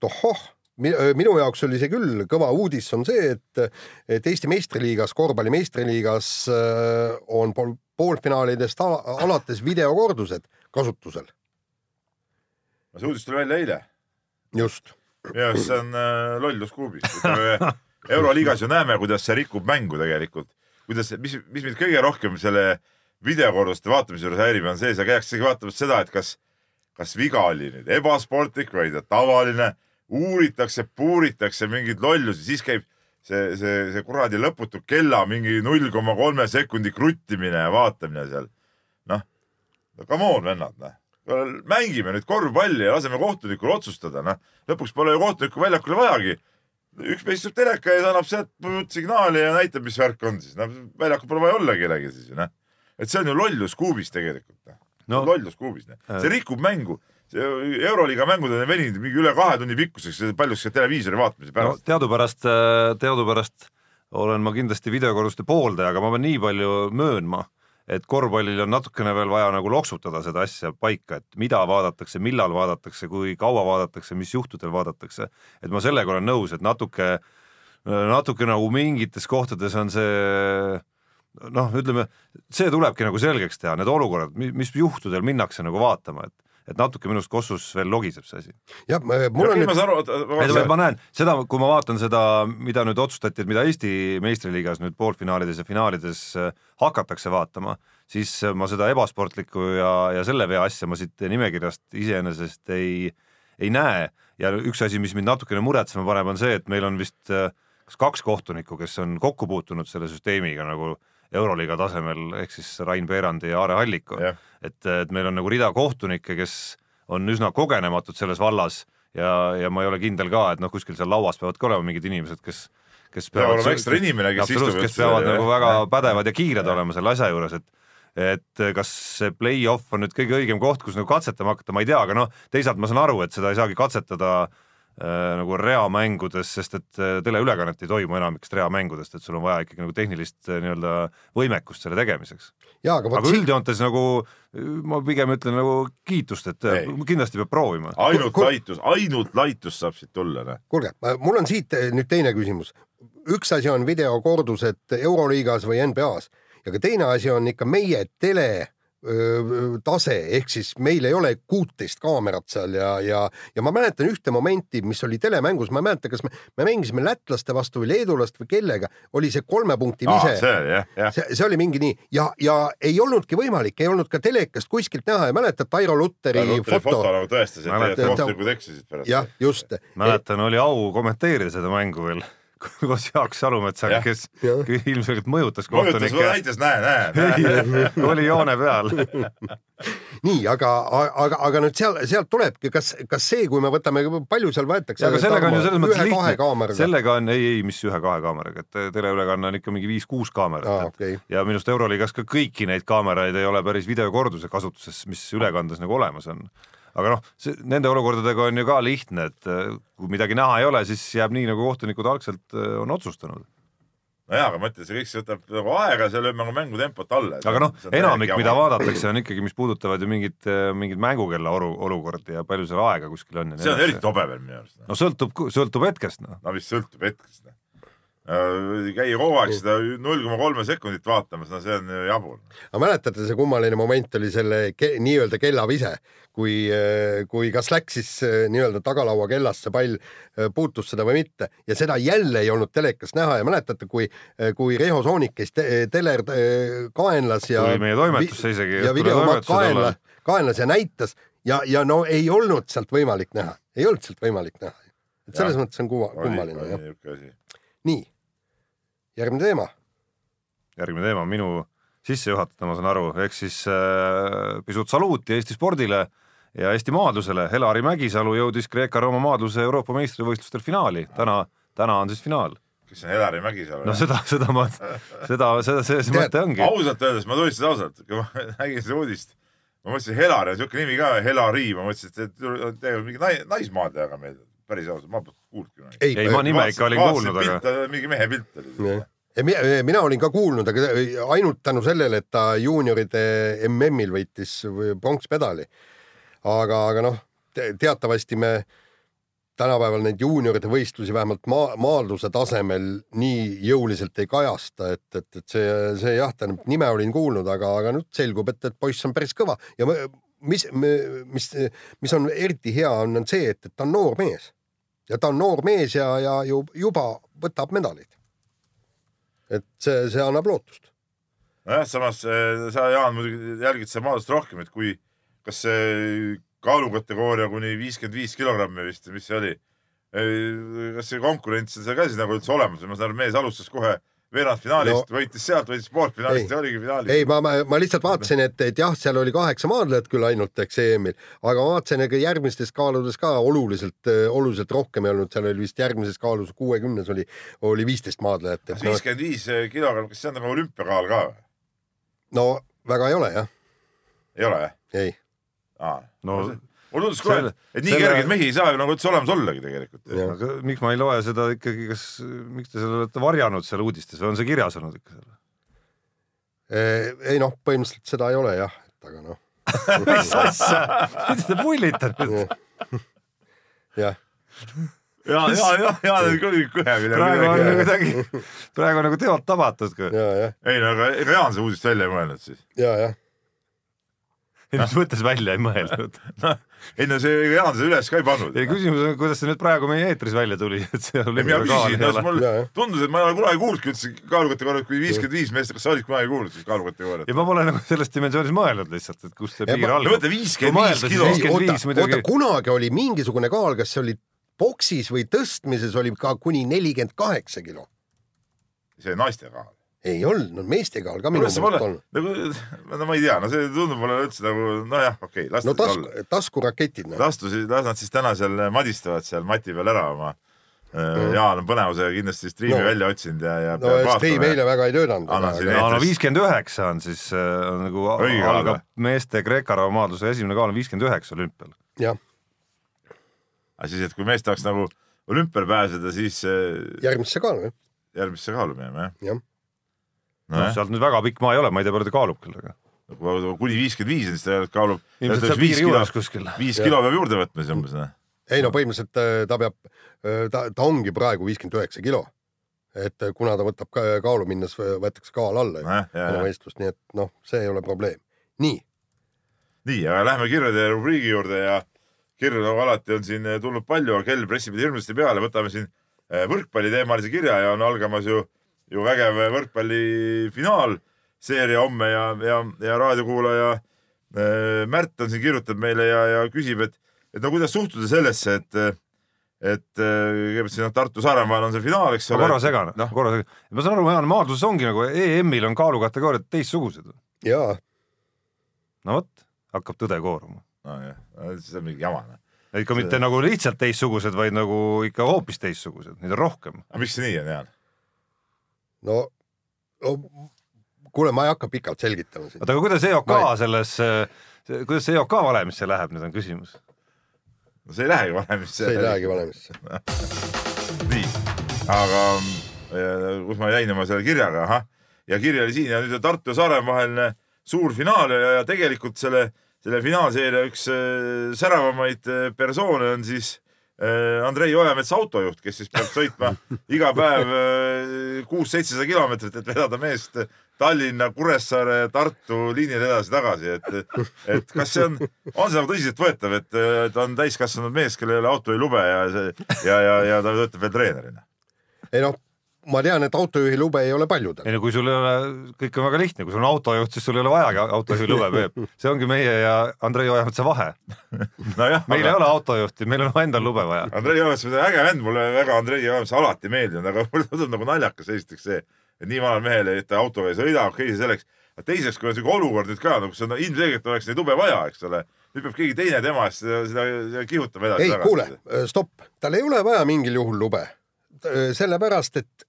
tohoh, minu jaoks oli see küll kõva uudis, on see, et, et Eesti meistriliigas, korvpalli meistriliigas on poolfinaalidest alates videokordused kasutusel. see uudis tuli välja eile. just. minu arust see on äh, lollus kuubis. euroliigas ju näeme, kuidas see rikub mängu tegelikult, kuidas, mis, mis mind kõige rohkem selle videokorduste vaatamise juures häirib, on see, sa käiakse vaatamas seda, et kas, kas viga oli nüüd ebasportlik või tavaline, uuritakse, puuritakse mingeid lollusi, siis käib see, see, see kuradi lõputu kella mingi null koma kolme sekundi kruttimine ja vaatamine seal. noh, no come on, vennad, noh. mängime nüüd korvpalli ja laseme kohtunikul otsustada, noh. lõpuks pole ju kohtunikku väljakule vajagi. üks mees istub teleka ees, annab sealt signaali ja näitab, mis värk on siis, noh, väljakul pole vaja olla kellelgi siis ju, noh. Et see on ju lollus kuubis tegelikult, noh no.. lollus kuubis, noh. see rikub mängu Euroliiga mängud on veninud mingi üle kahe tunni pikkuseks, paljuski televiisori vaatamise pärast no,. teadupärast, äh, teadupärast olen ma kindlasti videokorruste pooldaja, aga ma pean nii palju möönma, et korvpallil on natukene veel vaja nagu loksutada seda asja paika, et mida vaadatakse, millal vaadatakse, kui kaua vaadatakse, mis juhtudel vaadatakse. et ma sellega olen nõus, et natuke, natuke nagu mingites kohtades on see noh, ütleme, see tulebki nagu selgeks teha, need olukorrad, mis juhtudel minnakse nagu vaatama, et et natuke minust Kossus veel logiseb see asi. jah, mul on nüüd. ma, ma näen seda, kui ma vaatan seda, mida nüüd otsustati, et mida Eesti meistriliigas nüüd poolfinaalides ja finaalides äh, hakatakse vaatama, siis äh, ma seda ebasportlikku ja, ja selle vea asja ma siit nimekirjast iseenesest ei, ei näe ja üks asi, mis mind natukene muretsema paneb, on see, et meil on vist äh, kas kaks kohtunikku, kes on kokku puutunud selle süsteemiga nagu Euroliiga tasemel ehk siis Rain Peerandi ja Aare Alliko yeah.. et, et meil on nagu rida kohtunikke, kes on üsna kogenematud selles vallas ja, ja ma ei ole kindel ka, et noh, kuskil seal lauas peavad ka olema mingid inimesed, kes kes peavad olema ekstra inimene, kes istub kes peavad ja, nagu väga ja, pädevad ja kiired ja. olema selle asja juures, et et kas see play-off on nüüd kõige õigem koht, kus nagu katsetama hakata, ma ei tea, aga noh, teisalt ma saan aru, et seda ei saagi katsetada Äh, nagu reamängudes, sest et äh, teleülekannet ei toimu enamikest reamängudest, et sul on vaja ikkagi nagu tehnilist äh, nii-öelda võimekust selle tegemiseks. aga, aga üldjoontes nagu ma pigem ütlen nagu kiitust, et ei. kindlasti peab proovima. ainult Kul laitus, ainult laitus saab siit tulla. Kuulge, mul on siit nüüd teine küsimus. üks asi on videokordused Euroliigas või NBA-s ja ka teine asi on ikka meie tele tase, ehk siis meil ei ole kuuteist kaamerat seal ja, ja, ja ma mäletan ühte momenti, mis oli telemängus, ma ei mäleta, kas me, me mängisime lätlaste vastu või leedulast või kellega, oli see kolme punkti vise. see, see, see oli mingi nii ja, ja ei olnudki võimalik, ei olnud ka telekast kuskilt näha ja mäletad Tairo Lutteri foto, foto nagu tõestasid, et kohtunikud eksisid pärast. jah, just. mäletan, oli au kommenteerida seda mängu veel koos Jaak Salumetsaga, kes ja. ilmselgelt mõjutas kohtunikke. mõjutas, näitas, näe, näe, näe. [laughs] oli joone peal [laughs] nii, aga, aga, aga nüüd seal, sealt tulebki, kas, kas see, kui me võtame, palju seal võetakse? aga sellega on ju selles mõttes lihtne, sellega on, ei, ei, mis ühe-kahe kaameraga, et teleülekanne on ikka mingi viis-kuus kaamerat ah,. Okay. ja minu arust Euroliigas ka kõiki neid kaameraid ei ole päris videokorduse kasutuses, mis ülekandes nagu olemas on aga noh, nende olukordadega on ju ka lihtne, et äh, kui midagi näha ei ole, siis jääb nii, nagu kohtunikud algselt äh, on otsustanud nojaa, aga ma ütlen, see kõik see võtab nagu aega, see lööb nagu mängutempot alla. aga noh, enamik, mida vaadatakse, on ikkagi, mis puudutavad ju mingit, äh, mingit mängukella olu, olukordi ja palju seal aega kuskil on. see on eriti tobe veel minu arust. no sõltub, sõltub hetkest noh. no mis sõltub hetkest noh Äh, käia kogu aeg seda null koma kolme sekundit vaatamas, no see on jabur. aga mäletate, see kummaline moment oli selle ke nii-öelda kellavise, kui, äh, kui kas läks siis äh, nii-öelda tagalaua kellast see pall, puutus seda või mitte ja seda jälle ei olnud telekas näha ja mäletate, kui, kui Reho Soonik käis te teler kaenlas ja. tuli meie toimetusse isegi. ja videomaat kaenla, kaenlas ja näitas ja, ja no ei olnud sealt võimalik näha, ei olnud sealt võimalik näha. et selles ja. mõttes on kuva, kummaline jah. nii järgmine teema. järgmine teema on minu sissejuhatada, ma saan aru, ehk siis äh, pisut saluuti Eesti spordile ja Eesti maadlusele. Helari Mägisalu jõudis Kreeka-Rooma maadluse Euroopa meistrivõistlustel finaali, täna, täna on siis finaal kes on Helari Mägisalu. no seda, seda ma, seda, seda, see, see mõte ongi. ausalt öeldes, ma tunnistan ausalt, kui ma [laughs] nägin seda uudist, ma mõtlesin Helar ja siuke nimi ka, Helari, ma mõtlesin, et tegelikult mingi nais, naismaad jaga meelde päris ausalt, ma kuulnudki. ei, ei, ma nime ikka olin kuulnud, aga. mingi mehe pilt oli. mina, mina olin ka kuulnud, aga ainult tänu sellele, et ta juunioride MM-il võitis pronkspedali. aga, aga noh te, teatavasti me tänapäeval neid juunioride võistlusi vähemalt maa, maadluse tasemel nii jõuliselt ei kajasta, et, et, et see, see jah, tähendab nime olin kuulnud, aga, aga nüüd selgub, et, et poiss on päris kõva ja mis, mis, mis on eriti hea, on, on see, et, et ta on noor mees ja ta on noor mees ja, ja ju juba võtab medaleid. et see, see annab lootust. nojah, samas eh, sa, Jaan, muidugi jälgid seda maadlust rohkem, et kui, kas see kaalukategooria kuni viiskümmend viis kilogrammi vist, mis see oli. kas see konkurents on seal ka siis nagu üldse olemas või ma saan aru, mees alustas kohe veerandfinaalist no,, võitis sealt, võitis pooltfinaalist ja oligi finaalis. ei, ma, ma, ma lihtsalt vaatasin, et, et jah, seal oli kaheksa maadlejat küll ainult, eks EM-il, aga ma vaatasin, ega järgmistes kaaludes ka oluliselt, oluliselt rohkem ei olnud, seal oli vist järgmises kaalus kuuekümnes oli, oli viisteist maadlejat. viiskümmend viis kilogrammi, kas see on nagu olümpiakaal ka või? no väga ei ole jah. ei ole jah? ei no mulle tundus kohe, et nii selle... kergeid mehi ei saa ju nagu üldse olemas ollagi tegelikult. aga miks ma ei loe seda ikkagi, kas, miks te selle olete varjanud seal uudistes või on see kirjas olnud ikka seal? ei noh, põhimõtteliselt seda ei ole jah, et aga noh [laughs] mis asja, mida te pullite nüüd? jah ja, ja, ja, ja küll kõhe midagi. praegu on nagu kuidagi, praegu on nagu teod tabatud. ei no aga seda uudist välja ei mõelnud siis? ja, jah mis mõttes välja ei mõelnud [laughs] [laughs] no, ei no see Jaan seda üles ka ei pannud. ei küsimus on, kuidas see nüüd praegu meie eetris välja tuli, et see oli mina küsisin, no mul tundus, et ma ei ole kunagi kuulnudki üldse kaalukategooriat kui viiskümmend viis meest, kas sa olid kunagi kuulnud siis kaalukategooriat? ja ma pole nagu selles dimensioonis mõelnud lihtsalt, et kust see piir algab. mõtle viiskümmend viis kilo. oota, oota, kunagi oli mingisugune kaal, kas see oli boksis või tõstmises oli ka kuni nelikümmend kaheksa kilo. see naiste kaal ei olnud, no meestega on ka minu meelest olnud. nagu, no ma ei tea, no see tundub mulle üldse nagu nojah, okei okay,, no tasku, taskuraketid no.. las nad siis täna seal madistavad seal mati peal ära oma mm.. Jaan on põnevusega kindlasti striimi no. välja otsinud ja, ja no striim eile väga ei töötanud. no, no viiskümmend üheksa on siis äh, on nagu Õige algab meeste Kreeka-rahva maadluse esimene kaal on viiskümmend üheksa olümpial. jah. aga siis, et kui mees tahaks nagu olümpiale pääseda, siis äh, järgmisse kaalu, jah. järgmisse kaalu minema, jah? jah noh, sealt nüüd väga pikk maa ei ole, ma ei tea, palju ta kaalub küll, aga kuni viiskümmend viis, siis ta kaalub. viis kilo peab juurde võtma siis umbes, noh. ei no põhimõtteliselt äh, ta peab, äh, ta, ta ongi praegu viiskümmend üheksa kilo. et äh, kuna ta võtab kaalu minnes, võetakse kaal alla ju, võistlust, nii et noh, see ei ole probleem. nii. nii, aga lähme kirjade rubriigi juurde ja kirju nagu alati on siin tulnud palju, kell pressib hirmsasti peale, võtame siin võrkpalliteemalise kirja ja on algamas ju ju vägev võrkpallifinaal seeria homme ja, ja, ja raadiokuulaja äh, Märt on siin kirjutab meile ja, ja küsib, et, et no kuidas suhtuda sellesse, et et äh, kõigepealt siin Tartu Saaremaal on see finaal, eks ole. ma korra segan no., korra segan. ma saan aru, Jaan, maadluses ongi nagu EM-il on kaalukategooriad teistsugused. jaa. no vot, hakkab tõde kooruma. nojah, see on mingi jama. Noh. ikka see... mitte nagu lihtsalt teistsugused, vaid nagu ikka hoopis teistsugused, neid on rohkem. aga miks see nii on, Jaan? No, no kuule, ma ei hakka pikalt selgitama siin. oota, aga kuidas EOK ei... selles, kuidas see EOK valemisse läheb, nüüd on küsimus. no see ei lähegi valemisse. see ei lähegi valemisse [laughs] nii, aga kus ma jäin oma selle kirjaga, ahah, ja kiri oli siin ja nüüd on Tartu ja Saaremaa vaheline suur finaal ja, ja tegelikult selle, selle finaalseeria üks äh, säravamaid äh, persoone on siis Andrei Ojametsa autojuht, kes siis peab sõitma [laughs] iga päev äh, kuus-seitsesada kilomeetrit, et vedada meest Tallinna, Kuressaare, Tartu liinile edasi-tagasi, et, et kas see on, on see nagu tõsiseltvõetav, et ta on täiskasvanud mees, kellel ei ole autojuhilube ja, ja, ja, ja ta töötab veel treenerina? ei noh ma tean, et autojuhilube ei ole paljudel. ei no kui sul ei ole, kõik on väga lihtne, kui sul on autojuht, siis sul ei ole vajagi autojuhilube, Peep. see ongi meie ja Andrei Ojametsa vahe no. meil aga... ei ole autojuhti, meil on endal lube vaja. Andrei Ojamets on äge vend, mulle väga Andrei Ojamets alati meeldinud, aga [laughs] mulle tundub nagu naljakas esiteks see, et nii vanal mehel, et ta autoga ei sõida, okei okay,, selleks. aga teiseks, kui on siuke olukord nüüd ka, kus on no, ilmselgelt oleks neid lube vaja, eks ole nüüd peab keegi teine tema eest seda, seda, seda kihutama edasi. ei, kuule, stopp, tal ei ole vaja mingil juhul lube. sellepärast, et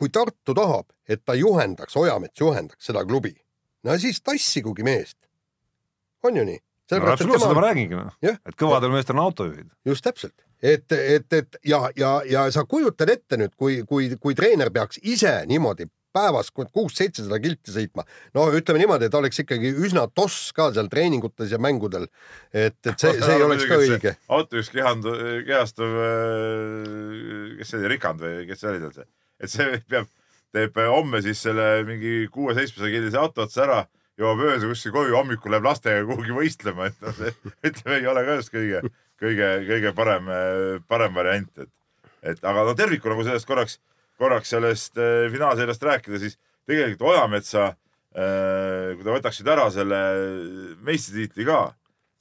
kui Tartu tahab, et ta juhendaks, Ojamets juhendaks seda klubi, no siis tassigugi meest. on ju nii? no absoluutselt, tema... ma räägingi noh, et kõvadel meestel on autojuhid. just täpselt, et, et, et ja, ja, ja sa kujutad ette nüüd, kui, kui, kui treener peaks ise niimoodi päevas kuus-seitsesada kilti sõitma. no ütleme niimoodi, et oleks ikkagi üsna toss ka seal treeningutes ja mängudel. et, et see, see ei oleks ka õige. autojuht kehandu-, kehastuv, äh, kes see oli, Rikand või kes see oli tal see, et see peab, teeb homme siis selle mingi kuue-seitsmesaja kildise auto otsa ära jõuab öösel kuskil koju, hommikul läheb lastega kuhugi võistlema, et noh, see ütleme, ei ole ka just kõige, kõige, kõige parem, parem variant, et, et aga no tervikuna, kui sellest korraks korraks sellest äh, finaalseeriast rääkida, siis tegelikult Ojametsa, äh, kui ta võtaks nüüd ära selle meistritiitli ka,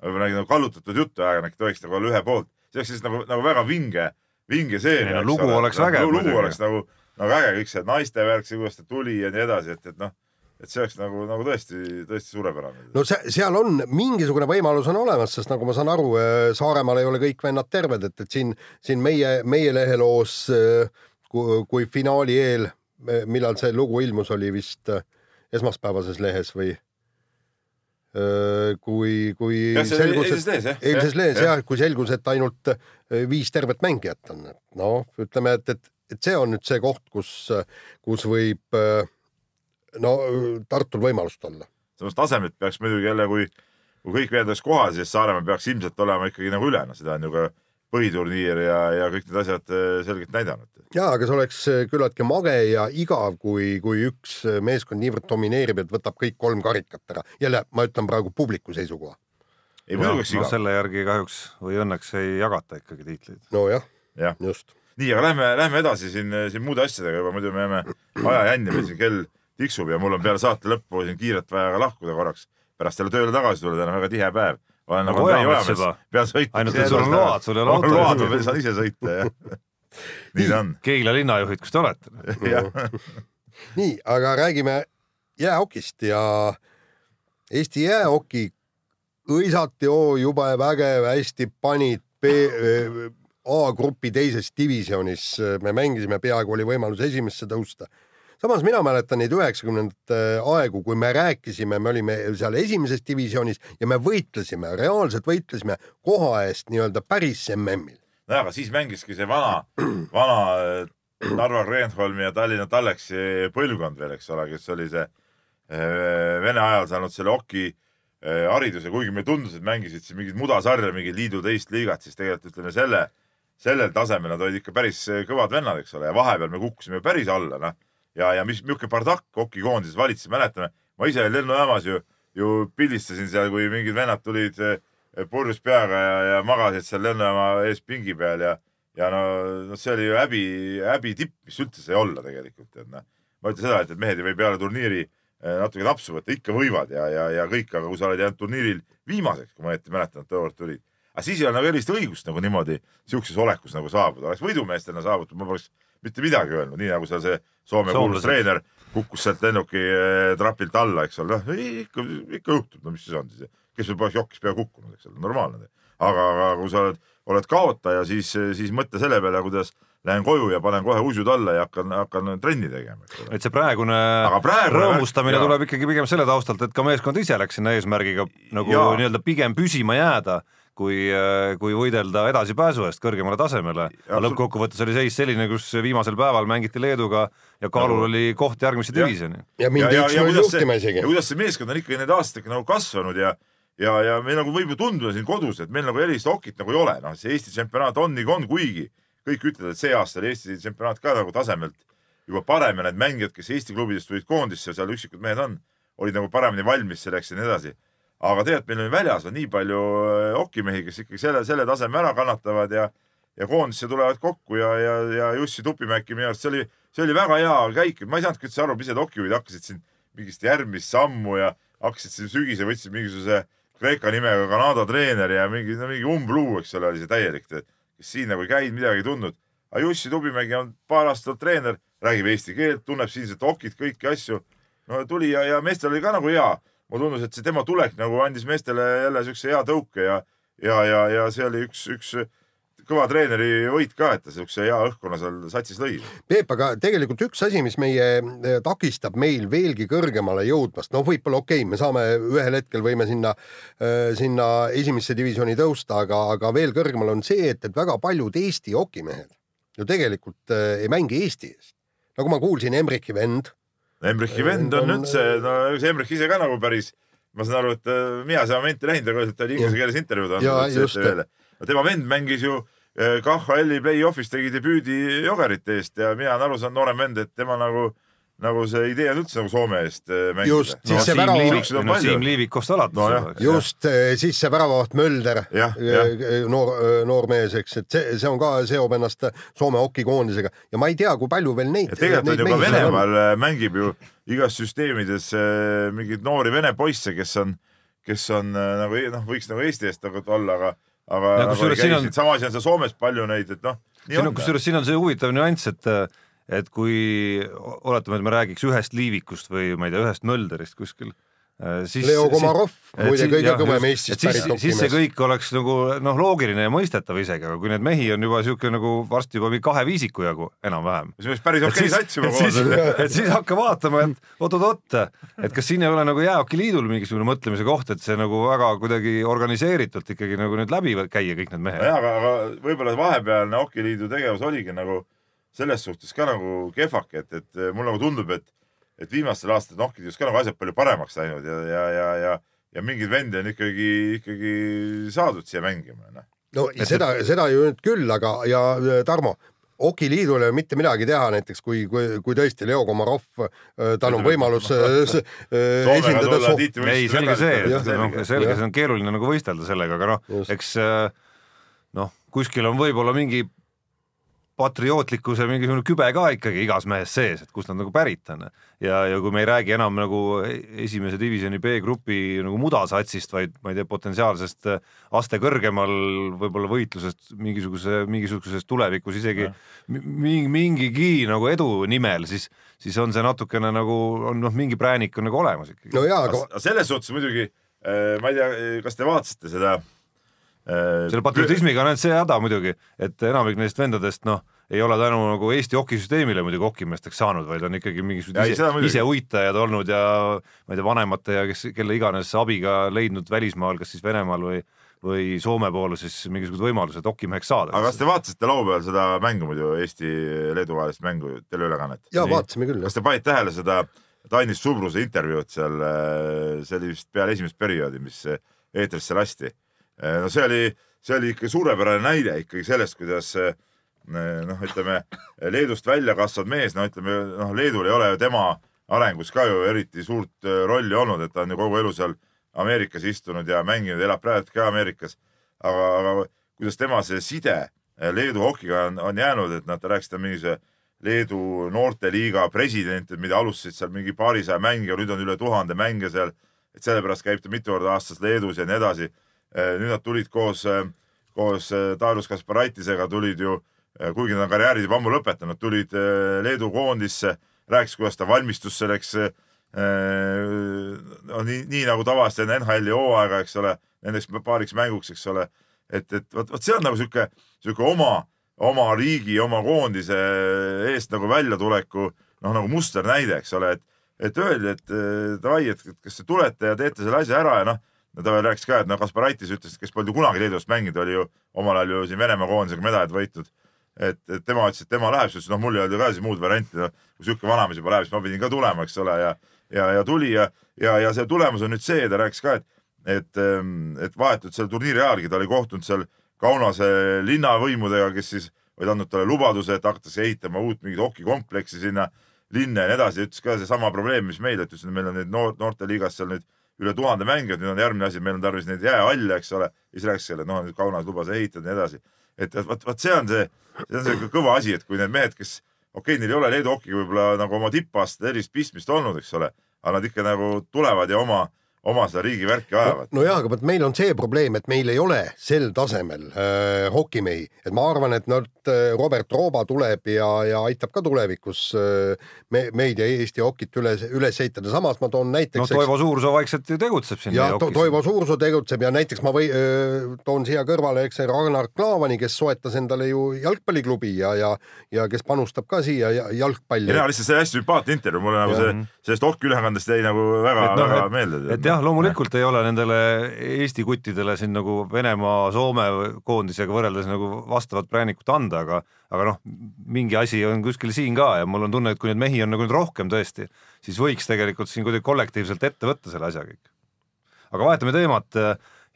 võib-olla nagu kallutatud juttu aeg-ajalt, äkki tohiks nagu olla ühe poolt, see oleks siis nagu, nagu väga vinge, vinge seeria. lugu ole. oleks vägev. lugu oleks nagu, nagu äge, kõik see naiste värk, see, kuidas ta tuli ja nii edasi, et, et noh et see oleks nagu, nagu tõesti, tõesti suurepärane. no see, seal on mingisugune võimalus on olemas, sest nagu ma saan aru, äh, Saaremaal ei ole kõik vennad terved, et, et siin, siin meie, meie leheloos äh, kui, kui finaali eel, millal see lugu ilmus, oli vist äh, esmaspäevases lehes või? Äh, kui, kui ja, selgus, jah? eilses lehes jah ja,, kui selgus, et ainult äh, viis tervet mängijat on, et noh, ütleme, et, et, et see on nüüd see koht, kus, kus võib no Tartul võimalust olla. samas tasemet peaks muidugi jälle, kui, kui kõik mehed oleks kohal, siis Saaremaa peaks ilmselt olema ikkagi nagu üle, no seda on ju ka põhiturniir ja, ja kõik need asjad äh, selgelt näidanud. ja, aga see oleks äh, küllaltki mage ja igav, kui, kui üks äh, meeskond niivõrd domineerib, et võtab kõik kolm karikat ära. jälle ma ütlen praegu publiku seisukoha. ei muidugi oleks igav no,. selle järgi kahjuks või õnneks ei jagata ikkagi tiitleid. nojah ja., just. Nii, aga lähme, lähme edasi siin, siin muude asjadega juba, muidu me jääme aja jänni, meil siin kell tiksub ja mul on peale saate lõppu siin kiirelt vaja ka lahkuda korraks, pärast jälle tööle tagasi tulla, täna väga tihe päev olen nagu Ojamees juba. pean sõitma. ainult, et sul on load, sul ei ole autot. load, ma saan ise sõita ja [laughs] nii ta on. Keila linnajuhid, kus te olete? [laughs] nii, aga räägime jäähokist ja Eesti jäähoki õisati, oo jube vägev, hästi panid A-grupi teises divisjonis, me mängisime, peaaegu oli võimalus esimesse tõusta samas mina mäletan neid üheksakümnendate aegu, kui me rääkisime, me olime seal esimeses divisjonis ja me võitlesime, reaalselt võitlesime koha eest nii-öelda päris MM-il. nojah, aga siis mängiski see vana, vana äh, Narva Kreenholmi ja Tallinna Talleksi põlvkond veel, eks ole, kes oli see äh, Vene ajal saanud selle oki äh, hariduse, kuigi meile tundus, et mängisid siin mingit mudasarja, mingit liidu teist liigat, siis tegelikult ütleme selle, sellel tasemel nad olid ikka päris kõvad vennad, eks ole, ja vahepeal me kukkusime päris alla, noh ja, ja mis, niisugune bardakk hokikoondises valitses, mäletame, ma ise lennujaamas ju, ju pildistasin seal, kui mingid vennad tulid eh, purjus peaga ja, ja magasid seal lennujaama ees pingi peal ja, ja no, no see oli ju häbi, häbi tipp, mis üldse sai olla tegelikult, et noh. ma ütlen seda, et, et mehed ei või peale turniiri eh, natuke napsu võtta, ikka võivad ja, ja, ja kõik, aga kui sa oled jäänud turniiril viimaseks, kui ma õieti mäletan, et tookord tulid. Aga siis ei ole nagu erilist õigust nagu niimoodi sihukeses olekus nagu saabuda, oleks võidumeestena saavutud, ma poleks mitte midagi öelnud, nii nagu seal see Soome kuulus treener kukkus sealt lennuki eh, trapilt alla, eks ole, noh ikka, ikka juhtub, no mis siis on siis, kes võib oleks jokis pea kukkunud, eks ole, normaalne. aga, aga kui sa oled, oled kaotaja, siis, siis mõtle selle peale, kuidas lähen koju ja panen kohe usud alla ja hakkan, hakkan trenni tegema. et see praegune, praegune rõõmustamine ja. tuleb ikkagi pigem selle taustalt, et ka meeskond ise läks sinna eesmärgiga nagu nii-öelda pigem püsima jääda kui, äh, kui võidelda edasipääsu eest kõrgemale tasemele. lõppkokkuvõttes oli seis selline, kus viimasel päeval mängiti Leeduga ja kaalul oli koht järgmise divisjoni. ja mindi üks-null juhtima isegi. ja kuidas see meeskond on ikkagi nende aastatega nagu kasvanud ja ja, ja meil nagu võib ju tunduda siin kodus, et meil nagu erilist okit nagu ei ole, noh, see Eesti tsempionaat on nii kui on, kuigi kõik ütlevad, et see aasta oli Eesti tsempionaat ka nagu tasemelt juba parem ja need mängijad, kes Eesti klubidest tulid koondisse, seal üksikud mehed on, olid nagu paremini valmis selleks ja nii edasi aga tegelikult meil on väljas on nii palju hokimehi, äh, kes ikkagi selle, selle taseme ära kannatavad ja, ja koondisse tulevad kokku ja, ja, ja Jussi Tupimäki minu arust see oli, see oli väga hea käik, ma ei saanudki üldse aru, mis need hokijuhid hakkasid siin mingist järgmist sammu ja hakkasid siin sügisel, võtsid mingisuguse Kreeka nimega Kanada treener ja mingi, no mingi umbluu, eks ole, oli see täielik, kes siin nagu ei käinud, midagi ei tundnud. aga Jussi Tupimägi on paar aastat treener, räägib eesti keelt, tunneb siinset hokit, kõiki asju. no tuli ja, ja meestel oli ka nagu hea mulle tundus, et see tema tulek nagu andis meestele jälle siukse hea tõuke ja, ja, ja, ja see oli üks, üks kõva treeneri võit ka, et ta siukse hea õhkkonna seal satsis lõi. Peep, aga tegelikult üks asi, mis meie eh, takistab meil veelgi kõrgemale jõudmast, noh, võib-olla okei okay,, me saame ühel hetkel võime sinna, eh, sinna esimesse divisjoni tõusta, aga, aga veel kõrgemal on see, et, et väga paljud Eesti hokimehed ju tegelikult äh, ei mängi Eesti eest. nagu ma kuulsin, Embriki vend Embrichi vend on üldse, no see Embrich ise ka nagu päris, ma saan aru, et äh, mina seda momenti näinud, aga ta oli inglise keeles intervjuud andnud. tema vend mängis ju äh, KHL-i play-off'is tegi debüüdi Jogerite eest ja mina olen aru saanud, noorem vend, et tema nagu nagu see idee on üldse nagu Soome eest äh, mängida. just, siis no, see väravaht. no Siim Liivikust alates no,. just, äh, siis see väravavaht Mölder, äh, noor, noor mees, eks, et see, see on ka, seob ennast Soome hokikoondisega ja ma ei tea, kui palju veel neid. tegelikult on ju ka Venemaal mängib ju igas süsteemides mingeid noori vene poisse, kes on, kes on nagu noh, võiks nagu Eesti eest nagu olla, aga aga nagu on... sama asi on seal Soomes palju neid, et noh. kusjuures siin on see huvitav nüanss, et et kui oletame, et me räägiks ühest liivikust või ma ei tea, ühest Mölderist kuskil äh, siis Leo Komarov, muide kõige kõvem Eestist pärit hokimees. siis see kõik oleks nagu noh, loogiline ja mõistetav isegi, aga kui neid mehi on juba niisugune nagu varsti juba mingi kahe viisiku jagu enam-vähem. see oleks päris okei sats juba [laughs] et siis hakka vaatama, et oot-oot-oot, et kas siin ei ole nagu Jäähokiliidul mingisugune mõtlemise koht, et see nagu väga kuidagi organiseeritult ikkagi nagu nüüd läbi käia kõik need mehed. nojah, aga, aga võib-olla vahepealne Hokiliidu tegevus oligi nagu selles suhtes ka nagu kehvake, et, et mulle nagu tundub, et, et viimastel aastatel Nohkidis ka nagu asjad palju paremaks läinud ja, ja, ja, ja, ja mingeid vendi on ikkagi, ikkagi saadud siia mängima, noh. no et, seda, seda ju nüüd küll, aga ja Tarmo, Okiliidul ei ole mitte midagi teha, näiteks kui, kui, kui tõesti Leo Komarov, äh, tal on võimalus äh, [laughs] äh, esindada. ei, selge see, et noh, selge, see on keeruline nagu võistelda sellega, aga noh, eks noh, kuskil on võib-olla mingi patriootlikkuse mingisugune kübe ka ikkagi igas mehes sees, et kust nad nagu pärit on. ja, ja kui me ei räägi enam nagu esimese divisjoni B-grupi nagu mudasatsist, vaid ma ei tea, potentsiaalsest aste kõrgemal võib-olla võitlusest mingisuguse, mingisuguses tulevikus isegi mingi, mingigi nagu edu nimel, siis, siis on see natukene nagu on noh, mingi präänik on nagu olemas ikkagi. no jaa, aga selles suhtes muidugi äh, ma ei tea, kas te vaatasite seda selle patriotismiga on ainult see häda muidugi, et enamik neist vendadest noh, ei ole tänu nagu Eesti hokisüsteemile muidugi hokimeesteks saanud, vaid on ikkagi mingisugused ise, ise uitajad olnud ja ma ei tea, vanemate ja kes, kelle iganes abiga leidnud välismaal, kas siis Venemaal või või Soome poole siis mingisugused võimalused hokimeheks saada. aga kas te vaatasite laupäeval seda mängu muidu, Eesti-Leedu vahelist mängu, teleülekannet? jaa, vaatasime küll. kas te panite tähele seda Tainis Subruse intervjuud seal, see oli vist peale esimest perioodi, mis eetrisse lasti no see oli, see oli ikka suurepärane näide ikkagi sellest, kuidas eh, noh, ütleme Leedust välja kasvanud mees, no ütleme noh, Leedul ei ole ju tema arengus ka ju eriti suurt eh, rolli olnud, et ta on ju kogu elu seal Ameerikas istunud ja mänginud, elab praegu ka Ameerikas. aga, aga kuidas tema see side Leedu hokiga on, on jäänud, et noh, ta rääkis, ta on mingisuguse Leedu noorteliiga president, mida alustasid seal mingi paarisaja mängija, nüüd on üle tuhande mängija seal, et sellepärast käib ta mitu korda aastas Leedus ja nii edasi Eh, nüüd nad tulid koos, eh, koos Darius Kasparaitisega tulid ju, kuigi nad on karjääri juba ammu lõpetanud, tulid Leedu koondisse, rääkis, kuidas ta valmistus selleks no nii, nii nagu tavaliselt enne NHL-i hooaega, eks ole, nendeks paariks mänguks, eks ole. et, et vot, vot see on nagu sihuke, sihuke oma, oma riigi, oma koondise eest nagu väljatuleku noh, nagu musternäide, eks ole, et, et öeldi, et davai, et kas te tulete ja teete selle asja ära ja noh no ta veel rääkis ka, et no Kasparaitis ütles, kes polnud ju kunagi Leedust mänginud, oli ju omal ajal ju siin Venemaa koondisega medalit võitnud. et, et tema ütles, et tema läheb, siis ütles, noh, mul ei olnud ju ka siis muud varianti, noh, kui sihuke vanamees juba läheb, siis ma pidin ka tulema, eks ole, ja, ja, ja tuli ja, ja, ja see tulemus on nüüd see, ta rääkis ka, et, et, ehm, et vahetult seal turniiri ajalgi ta oli kohtunud seal Kaunase linnavõimudega, kes siis olid andnud talle lubaduse, et hakatakse ehitama uut mingit hokikompleksi sinna linna ja nii edasi, ütles ka seesama probleem, mis meil, et ütles, et meil on neid noor, noorteliigas seal nüüd üle tuhande mängijat, nüüd on järgmine asi, meil on tarvis neid jäähalle, eks ole, siis rääkis selle, noh, nüüd Kaunas lubas ehitada ja nii edasi. et vot, vot see on see, see on see kõva asi, et kui need mehed, kes okei okay,, neil ei ole Leedu hokiga võib-olla nagu oma tippaastatel erilist pistmist olnud, eks ole, aga nad ikka nagu tulevad ja oma oma seda riigivärki ajavad. no, no aga vot meil on see probleem, et meil ei ole sel tasemel äh, hokimehi, et ma arvan, et nad äh,, Robert Rooba tuleb ja, ja aitab ka tulevikus äh, me, meid ja Eesti hokit üles, üles ehitada, samas ma toon näiteks. no Toivo Suursoo vaikselt ju tegutseb siin. ja to, Toivo Suursoo tegutseb ja näiteks ma või äh, toon siia kõrvale, eks see Ragnar Klavani, kes soetas endale ju jalgpalliklubi ja, ja, ja kes panustab ka siia jalgpalli. ja lihtsalt see hästi sümpaatne intervjuu, mulle nagu see, sellest hokki ülekandest jäi nagu väga, no, väga meelde. et jah, nojah, loomulikult ei ole nendele Eesti kuttidele siin nagu Venemaa, Soome koondisega võrreldes nagu vastavat präänikut anda, aga aga noh, mingi asi on kuskil siin ka ja mul on tunne, et kui neid mehi on nagu nüüd rohkem tõesti, siis võiks tegelikult siin kuidagi kollektiivselt ette võtta selle asja kõik. aga vahetame teemat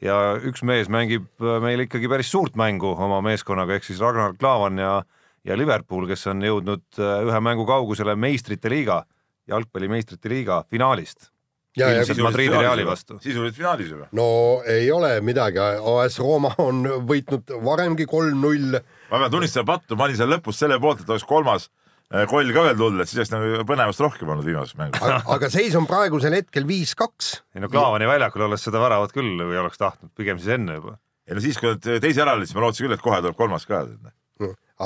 ja üks mees mängib meil ikkagi päris suurt mängu oma meeskonnaga, ehk siis Ragnar Klavan ja ja Liverpool, kes on jõudnud ühe mängu kaugusele meistrite liiga, jalgpalli meistrite liiga finaalist ja, ja ilmselt Madridi Reali vastu. sisuliselt finaalis juba. no ei ole midagi, AS Rooma on võitnud varemgi kolm-null. ma pean tunnistama pattu, ma olin seal lõpus selle poolt, et oleks kolmas eh, koll ka veel tulnud, et siis oleks nagu põnevust rohkem olnud viimases mängus. aga seis on praegusel hetkel viis-kaks. ei no Klaavani väljakul olles seda väravat küll või oleks tahtnud, pigem siis enne juba. ei no siis, kui nad teise ära olid, siis ma lootsin küll, et kohe tuleb kolmas ka.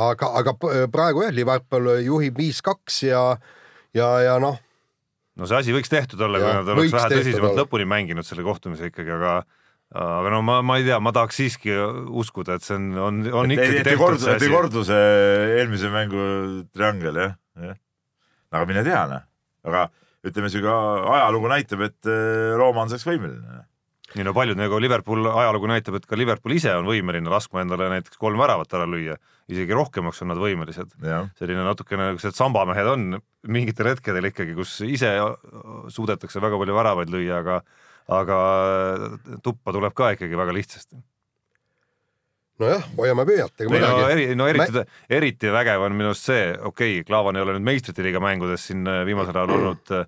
aga, aga praegu jah, Liverpool juhib viis-kaks ja, ja, ja noh no see asi võiks tehtud olla, kui nad oleks vähe tõsisemalt lõpuni mänginud selle kohtumise ikkagi, aga aga no ma, ma ei tea, ma tahaks siiski uskuda, et see on, on, on et ikkagi tehtud ei kordu, see asi. ei kordu see eelmise mängu triangel jah, jah. aga mine tea noh, aga ütleme, sihuke ajalugu näitab, et eh, Rooma on selleks võimeline nii no paljud nagu Liverpool ajalugu näitab, et ka Liverpool ise on võimeline laskma endale näiteks kolm väravat ära lüüa, isegi rohkemaks on nad võimelised. selline natukene niisugused sambamehed on mingitel hetkedel ikkagi, kus ise suudetakse väga palju väravaid lüüa, aga aga tuppa tuleb ka ikkagi väga lihtsasti nojah, hoiame pöialt, ega midagi. no, eri, no eriti eriti vägev on minu arust see, okei okay,, Klaavan ei ole nüüd meistrite liiga mängudes siin viimasel ajal olnud äh,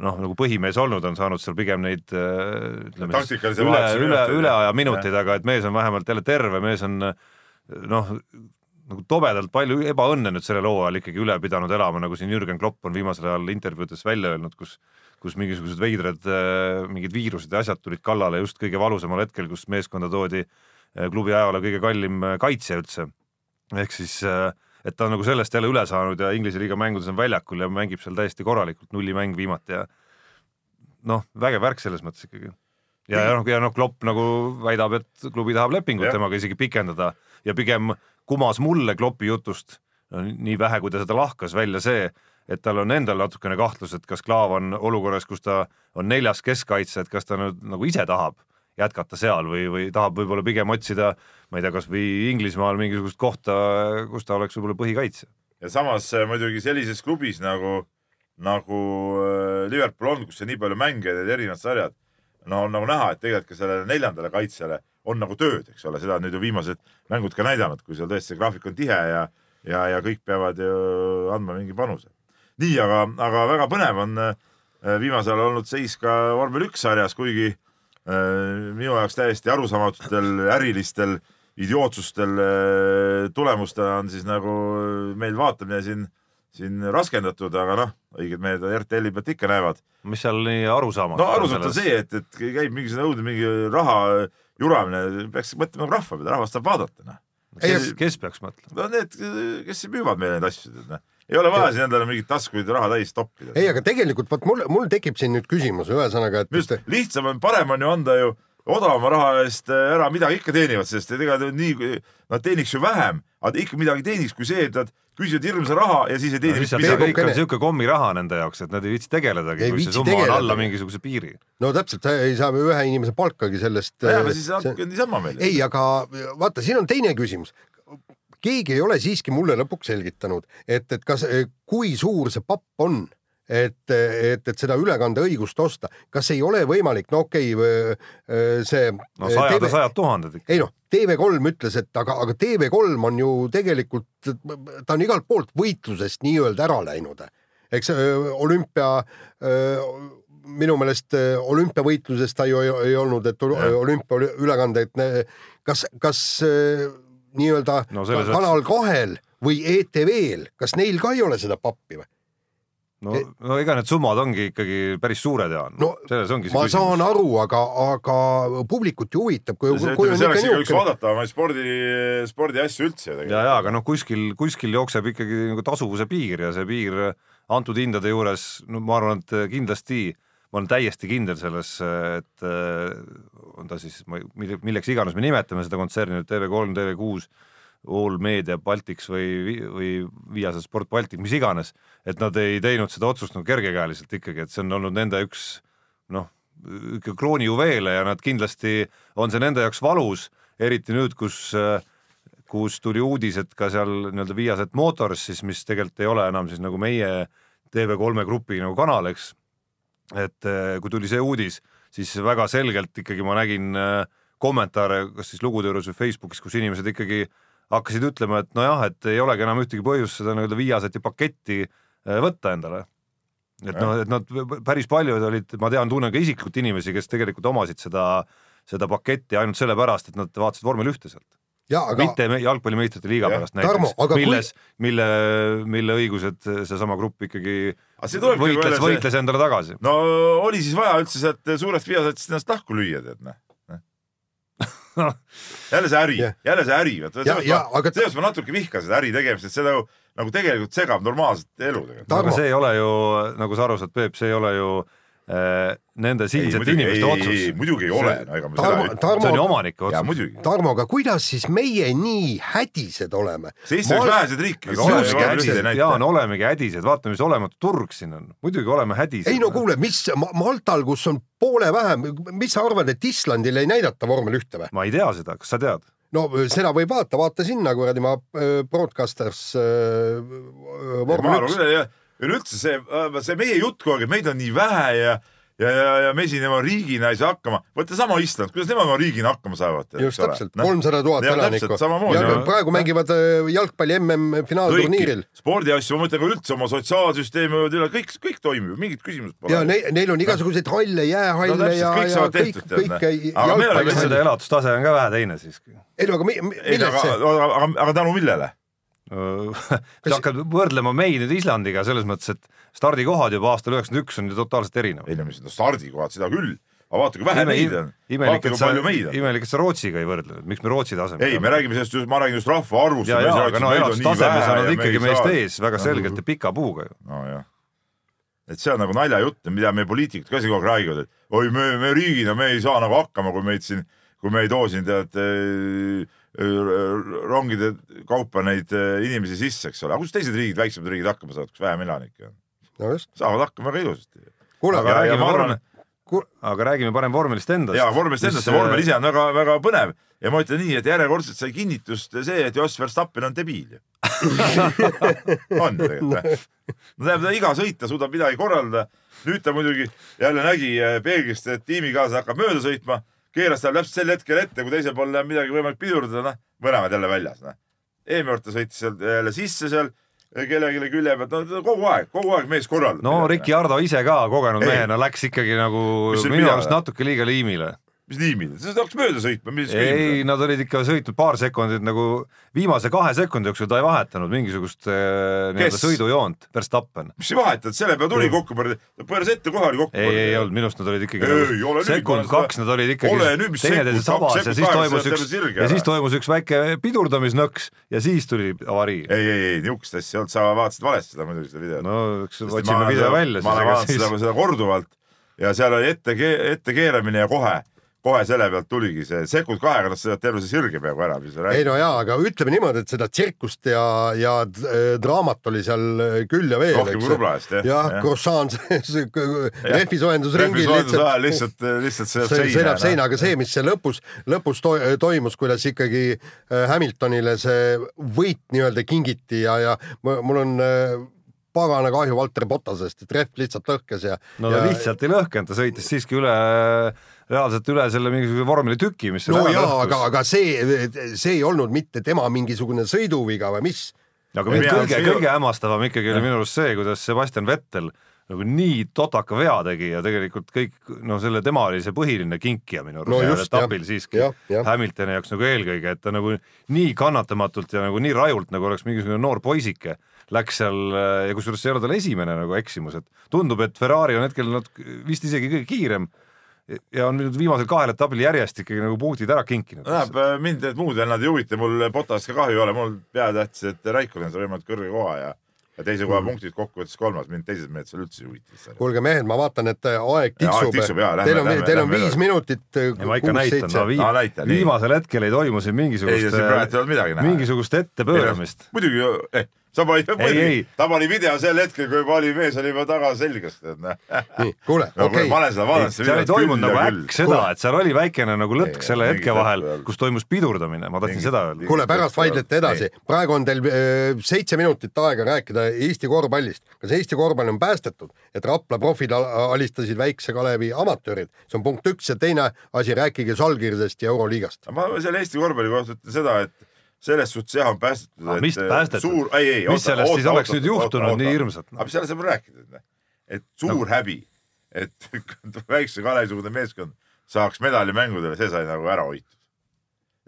noh, nagu põhimees olnud, on saanud seal pigem neid äh, ütleme siis üle, üle, üleaja minuteid, aga et mees on vähemalt jälle terve, mees on noh, nagu tobedalt palju ebaõnne nüüd sellel hooajal ikkagi üle pidanud elama, nagu siin Jürgen Klopp on viimasel ajal intervjuudes välja öelnud, kus kus mingisugused veidrad äh, mingid viirused ja asjad tulid kallale just kõige valusamal hetkel, kus meeskonda toodi äh, klubi ajaloo kõige kallim kaitsja üldse. ehk siis äh, et ta on nagu sellest jälle üle saanud ja Inglise liiga mängudes on väljakul ja mängib seal täiesti korralikult, nullimäng viimati ja noh, vägev värk selles mõttes ikkagi. ja, ja noh, ja noh, Klopp nagu väidab, et klubi tahab lepingut ja. temaga isegi pikendada ja pigem kumas mulle Kloppi jutust no, nii vähe, kui ta seda lahkas välja see, et tal on endal natukene kahtlus, et kas Klaav on olukorras, kus ta on neljas keskkaitse, et kas ta nüüd nagu ise tahab jätkata seal või, või tahab võib-olla pigem otsida, ma ei tea, kasvõi Inglismaal mingisugust kohta, kus ta oleks võib-olla põhikaitsja. ja samas äh, muidugi sellises klubis nagu, nagu äh, Liverpool on, kus on nii palju mängijaid ja erinevad sarjad, no on nagu näha, et tegelikult ka sellele neljandale kaitsjale on nagu tööd, eks ole, seda on nüüd ju viimased mängud ka näidanud, kui seal tõesti see graafik on tihe ja, ja, ja kõik peavad ju andma mingi panuse. nii, aga, aga väga põnev on äh, viimasel ajal olnud seis ka vormel üks sarjas, kuigi Äh, minu jaoks täiesti arusaamatutel ärilistel idiootsustel äh, tulemustel on siis nagu meil vaatamine siin, siin raskendatud, aga noh, õiged mehed RTL-i pealt ikka näevad. mis seal nii arusaamatu no arusaamatu on see, et, et käib mingisugune õudne mingi raha juramine, peaks mõtlema rahva peale, rahvas tahab vaadata, noh. kes, kes peaks mõtlema? no need, kes müüvad meile neid asju, noh ei ole vaja siin endale mingit taskuid raha täis toppida. ei, aga tegelikult vot mul, mul tekib siin nüüd küsimus, ühesõnaga, et just lihtsam on, parem on ju anda ju odavama raha eest äh, ära midagi ikka teenivad, sest et ega nii, nad teeniks ju vähem, aga ikka midagi teeniks, kui see, et nad küsivad hirmsa raha ja siis ei teeni mitte midagi. kõik on siuke kommiraha nende jaoks, et nad ei viitsi tegeledagi, kui see summa tegeleda. on alla mingisuguse piiri. no täpselt, ei saa ühe inimese palkagi sellest. nojah, aga siis andke niisama meile. ei, aga vaata, siin on teine küsimus keegi ei ole siiski mulle lõpuks selgitanud, et, et kas, kui suur see papp on et, et, et seda ülekandeõigust osta, kas ei ole võimalik, no okei okay,, see. no sajad TV... ja sajad tuhanded ikka. ei noh, TV3 ütles, et aga, aga TV3 on ju tegelikult, ta on igalt poolt võitlusest nii-öelda ära läinud. eks olümpia minu meelest olümpiavõitluses ta ju ei, ei olnud, et olümpiaülekandeid, kas, kas nii-öelda no, Kanal kahel või ETV-l, kas neil ka ei ole seda pappi või? No, no ega need summad ongi ikkagi päris suured, Jaan no,. selles ongi see ma küsimus. saan aru, aga, aga publikut ju huvitab, kui, kui on ikka niisugune. võiks vaadata oma spordi, spordiasju üldse. ja, ja aga noh, kuskil, kuskil jookseb ikkagi nagu tasuvuse piir ja see piir antud hindade juures, no ma arvan, et kindlasti ma olen täiesti kindel selles, et on ta siis, milleks iganes me nimetame seda kontserni, TV3, TV6, All Media Baltics või, või Viasat Sport Baltic, mis iganes, et nad ei teinud seda otsust nagu kergekäeliselt ikkagi, et see on olnud nende üks noh, ikka kroonijuveele ja nad kindlasti on see nende jaoks valus, eriti nüüd, kus kus tuli uudis, et ka seal nii-öelda Viaset Motors siis, mis tegelikult ei ole enam siis nagu meie TV3 grupi nagu kanal, eks. et kui tuli see uudis, siis väga selgelt ikkagi ma nägin kommentaare, kas siis lugude juures või Facebookis, kus inimesed ikkagi hakkasid ütlema, et nojah, et ei olegi enam ühtegi põhjust seda nii-öelda Viaseti paketti võtta endale et noh, et nad päris paljud olid, ma tean, tunnen ka isiklikult inimesi, kes tegelikult omasid seda, seda paketti ainult sellepärast, et nad vaatasid vormel ühte sealt. Aga... mitte jalgpallimeistrite liiga ja. pärast näiteks, milles kui..., mille, mille õigused seesama grupp ikkagi võitles, võitles endale tagasi. no oli siis vaja üldse sealt suurest Viasatist ennast lahku lüüa, tead noh [laughs] jälle see äri, jälle see äri, seepärast aga... Seepärast ma natuke vihkan seda äri tegemist, et see nagu, nagu tegelikult segab normaalset elu tegelikult. aga see ei ole ju, nagu sa aru saad, Peep, see ei ole ju äh, nende siinsete inimeste otsus. muidugi ei ole, no ega ma Tarmo, seda Tarmo, see on ju omanike otsus. Tarmo, aga kuidas siis meie nii hädised oleme? see Eesti üks väheseid riike. Jaan, olemegi hädised, vaata, mis olematu turg siin on, muidugi oleme hädised. ei no kuule, mis Maltal, kus on poole vähem, mis sa arvad, et Islandil ei näidata vormel ühte või? ma ei tea seda, kas sa tead? no seda võib vaata, vaata sinna kuradi ma äh, broadcasters äh, vormel üks. Üleüldse see, see meie jutt kogu aeg, et meid on nii vähe ja ja, ja, ja me siin oma riigina ei saa hakkama. võta sama Island, kuidas nemad oma riigina hakkama saavad? just täpselt, kolmsada tuhat elanikku. praegu mängivad äh, jalgpalli MM-finaalturniiril. spordiasju, ma mõtlen ka üldse oma sotsiaalsüsteemi üle, kõik, kõik toimib, mingit küsimust pole. ja ne, neil on igasuguseid halle, jäähalle no, ja, ja kõik, kõik jalgpalli. seda elatustase on ka vähe teine siiski. ei no aga millest see? aga, aga, aga tänu millele? Sa hakkad võrdlema meid nüüd Islandiga selles mõttes, et stardikohad juba aastal üheksakümmend üks on ju totaalselt erinevad. ei no mis no stardikohad, seda küll, aga vaata kui vähe meid on. imelik, et sa, imelik, et sa Rootsiga ei võrdle, miks me Rootsi tasemel ei, me räägime sellest, ma räägin just rahvaarvust. ja, ja, aga no elatustasemes on nad ikkagi meist ees väga selgelt ja pika puuga ju. nojah et see on nagu naljajutt, mida meie poliitikud ka siin kogu aeg räägivad, et oi, me, me riigina, me ei saa nagu hakkama, kui meid siin, kui me ei too siin tead rongide kaupa neid inimesi sisse, eks ole, aga kus teised riigid, väiksemad riigid hakkama saavad, kus vähem elanikke on? no just. saavad hakkama väga ilusasti. kuule, aga räägime vorm... Kur... aga räägime parem vormelist endast. jaa, vormelist endast, see vormel ise on väga-väga põnev ja ma ütlen nii, et järjekordselt sai kinnitust see, et Jos Verstappen on debiil [laughs] on tegelikult või? no tähendab, ta iga sõita suudab midagi korraldada. nüüd ta muidugi jälle nägi peeglist, et tiimikaaslane hakkab mööda sõitma, keeras tal täpselt sel hetkel ette, kui teisel pool läheb midagi võimalik pidurdada, noh, mõlemad jälle väljas, noh. eelmine kord ta sõitis seal jälle sisse seal kellelegi külje pealt, no kogu aeg, kogu aeg mees korraldab. no Ricci Ardo ise ka kogenud mehena läks ikkagi nagu minu arust natuke liiga liimile mis liimid, sa tahaks mööda sõitma, mis ei, nad olid ikka sõitnud paar sekundit nagu viimase kahe sekundi jooksul ta ei vahetanud mingisugust äh, nii-öelda sõidujoont, Verstappen. mis ei vahetanud, selle peale tuli kokku pöörde, ta pööras ette kohe oli kokku ei, ei olnud, minu arust nad olid ikkagi ei, nagu sekund, kaks, nad olid ikkagi teineteise sabas ja siis toimus üks, ja siis toimus üks väike pidurdamisnõks ja siis tuli avarii. ei, ei, ei, niisugust asja ei olnud, sa vaatasid valesti seda muidugi, seda videot. no eks otsime video välja. ma olen vaadanud seda korduvalt ja seal oli ette, ette keeramine ja kohe kohe selle pealt tuligi see sekund kahega, nad sõidavad terve see sirge peaaegu ära. ei no jaa, aga ütleme niimoodi, et seda tsirkust ja, ja draamat oli seal küll ja veel. rohkem kui rubla eest jah. jah, croissant, rehvisoojendusringil lihtsalt. lihtsalt, lihtsalt sõidab seina. sõidab seinaga, see, mis see lõpus, lõpus to toimus, kuidas ikkagi äh, Hamiltonile see võit nii-öelda kingiti ja, ja mul on äh, pagana kahju Valter Bottasest, et rehv lihtsalt lõhkes ja. no ta ja, lihtsalt ei lõhkenud, ta sõitis siiski üle, reaalselt üle selle mingisuguse vormelitüki, mis. no jaa, aga, aga see, see ei olnud mitte tema mingisugune sõiduviga või mis. aga kõige, kõige hämmastavam ikkagi oli minu arust see, kuidas Sebastian Vettel nagu nii totaka vea tegi ja tegelikult kõik, no selle, tema oli see põhiline kinkija minu arust no sellel etapil siiski Hamiltoni jaoks nagu eelkõige, et ta nagu nii kannatamatult ja nagu nii rajult nagu oleks mingisugune noor poisike läks seal ja kusjuures see ei ole tal esimene nagu eksimus, et tundub, et Ferrari on hetkel natuke vist isegi kõige kiirem ja on nüüd viimasel kahel etapil järjest ikkagi nagu punktid ära kinkinud. tähendab äh, mind need muud vennad ei huvita, mul Botast ka kahju ei ole, mul peatähtis, et Raikonen sai võimalikult kõrge koha ja ja teise koha mm. punktid kokkuvõttes kolmas, mind teised mehed seal üldse ei huvita. kuulge mehed, ma vaatan, et äh, aeg tiksub. Teil on, teil on viis minutit. ma ikka näitan, no vii, näita, viimasel hetkel ei toimu siin mingisugust, mingisugust ettepööramist. muidugi, eh, sa panid, ta pani video sel hetkel, kui juba oli mees oli juba taga selgas. kuule, okei. ma olen seda vaadanud. seal ei toimunud nagu äkk seda, et seal oli väikene nagu lõtk selle hetke vahel, kus toimus pidurdamine, ma tahtsin seda öelda. kuule, pärast vaidlete edasi, praegu on teil seitse minutit aega rääkida Eesti korvpallist. kas Eesti korvpall on päästetud, et Rapla profid alistasid väikse Kalevi amatöörid, see on punkt üks ja teine asi, rääkige Žalgirisest ja Euroliigast. ma selle Eesti korvpalli kohta ütlen seda, et selles suhtes jah, on päästetud. mis päästetud? suur, ei, ei. mis sellest oota, siis oota, oleks oota, nüüd juhtunud oota, nii hirmsat? aga mis sellest saab rääkida, et suur no. häbi, et [laughs] väikse Kalevi-sugune meeskond saaks medalimängudele, see sai nagu ära hoitud.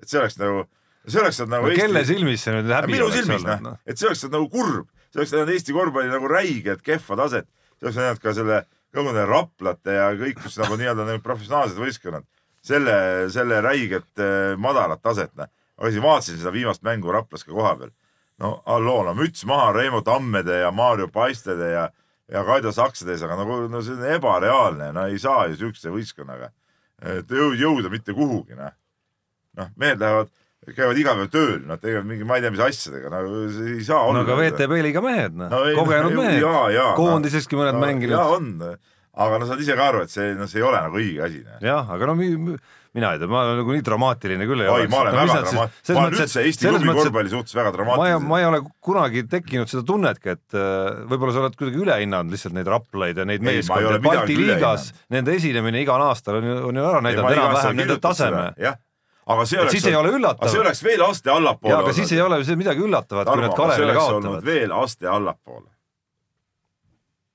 et see oleks nagu, see oleks nagu no, Eesti... kelle silmis see nüüd häbi minu silmis, noh no., et see oleks nagu kurb, see oleks näidanud Eesti korvpalli nagu räiget kehva taset, see oleks näidanud ka selle nende Raplate ja kõik, kus nagu [laughs] nii-öelda need professionaalsed võistkonnad, selle, selle räiget äh, madalat taset, noh aga siis vaatasin seda viimast mängu Raplas ka kohapeal. no halloo, no müts maha Reimo Tammede ja Mario Paistede ja, ja Kaido Saksades, aga nagu no see on ebareaalne, no ei saa ju siukse võistkonnaga jõuda mitte kuhugi, noh. noh, mehed lähevad käivad iga päev tööl, nad teevad mingi, ma ei tea, mis asjadega, no ei saa olla. no aga VTB liiga mehed, noh no, kogenud no, mehed, koondiseski mõned no, mänginud. jaa, on, aga no saad ise ka aru, et see, no see ei ole nagu õige asi. jah, aga no mina ei tea, ma olen nagu nii dramaatiline küll ei ole. ma olen väga dramaatiline, ma olen üldse Eesti klubi korvpalli suhtes väga dramaatiline. ma ei ole kunagi tekkinud seda tunnetki, et äh, võib-olla sa oled kuidagi üle hinnanud lihtsalt neid Raplaid ja neid meeskondi, Balti liigas nende esinemine igal aastal on ju, on ju ära näidanud enam-vähem nende taseme. jah aga see oleks, ei ole üllatav. see oleks veel aste allapoole. aga siis ei ole midagi üllatavat, kui need Kalevile kaotavad. veel aste allapoole.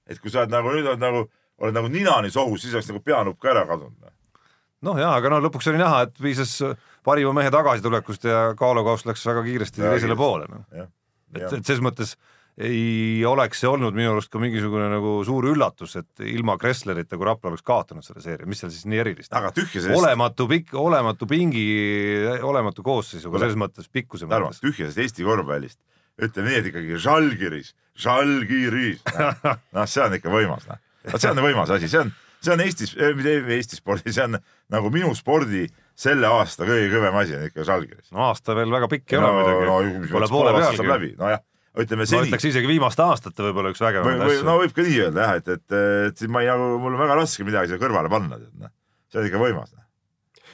et kui sa oled nagu nüüd oled nagu, oled nagu ninani sohus, siis oleks nagu peanupp ka ära kadunud noh, jaa, aga no lõpuks oli näha, et piisas parima mehe tagasitulekust ja kaalukauss läks väga kiiresti ja, teisele poole no.. et, et selles mõttes ei oleks see olnud minu arust ka mingisugune nagu suur üllatus, et ilma Kresslerita, kui Rapla oleks kaotanud selle seeria, mis seal siis nii erilist. aga tühja sellest. olematu pikk, olematu pingi, olematu koosseisuga selles mõttes, pikkuse mõttes. tühja sellest Eesti korvpallist, ütleme nii, et ikkagi Žalgiris, Žalgiris, [laughs] noh, see on ikka võimas, noh. vot see on võimas asi, see on see on Eestis, eh, mitte Eesti spordi, see on nagu minu spordi selle aasta kõige kõvem asi on ikka Žalgiris. no aasta veel väga pikk ei no, ole muidugi no,. Pole poole pealgi. nojah, ütleme seni. ma ütleks isegi viimaste aastate võib-olla üks vägevamaid asju. no võib ka nii öelda jah, et, et, et siis ma ei nagu, mul on väga raske midagi siia kõrvale panna, tead noh. see on ikka võimas. Noh.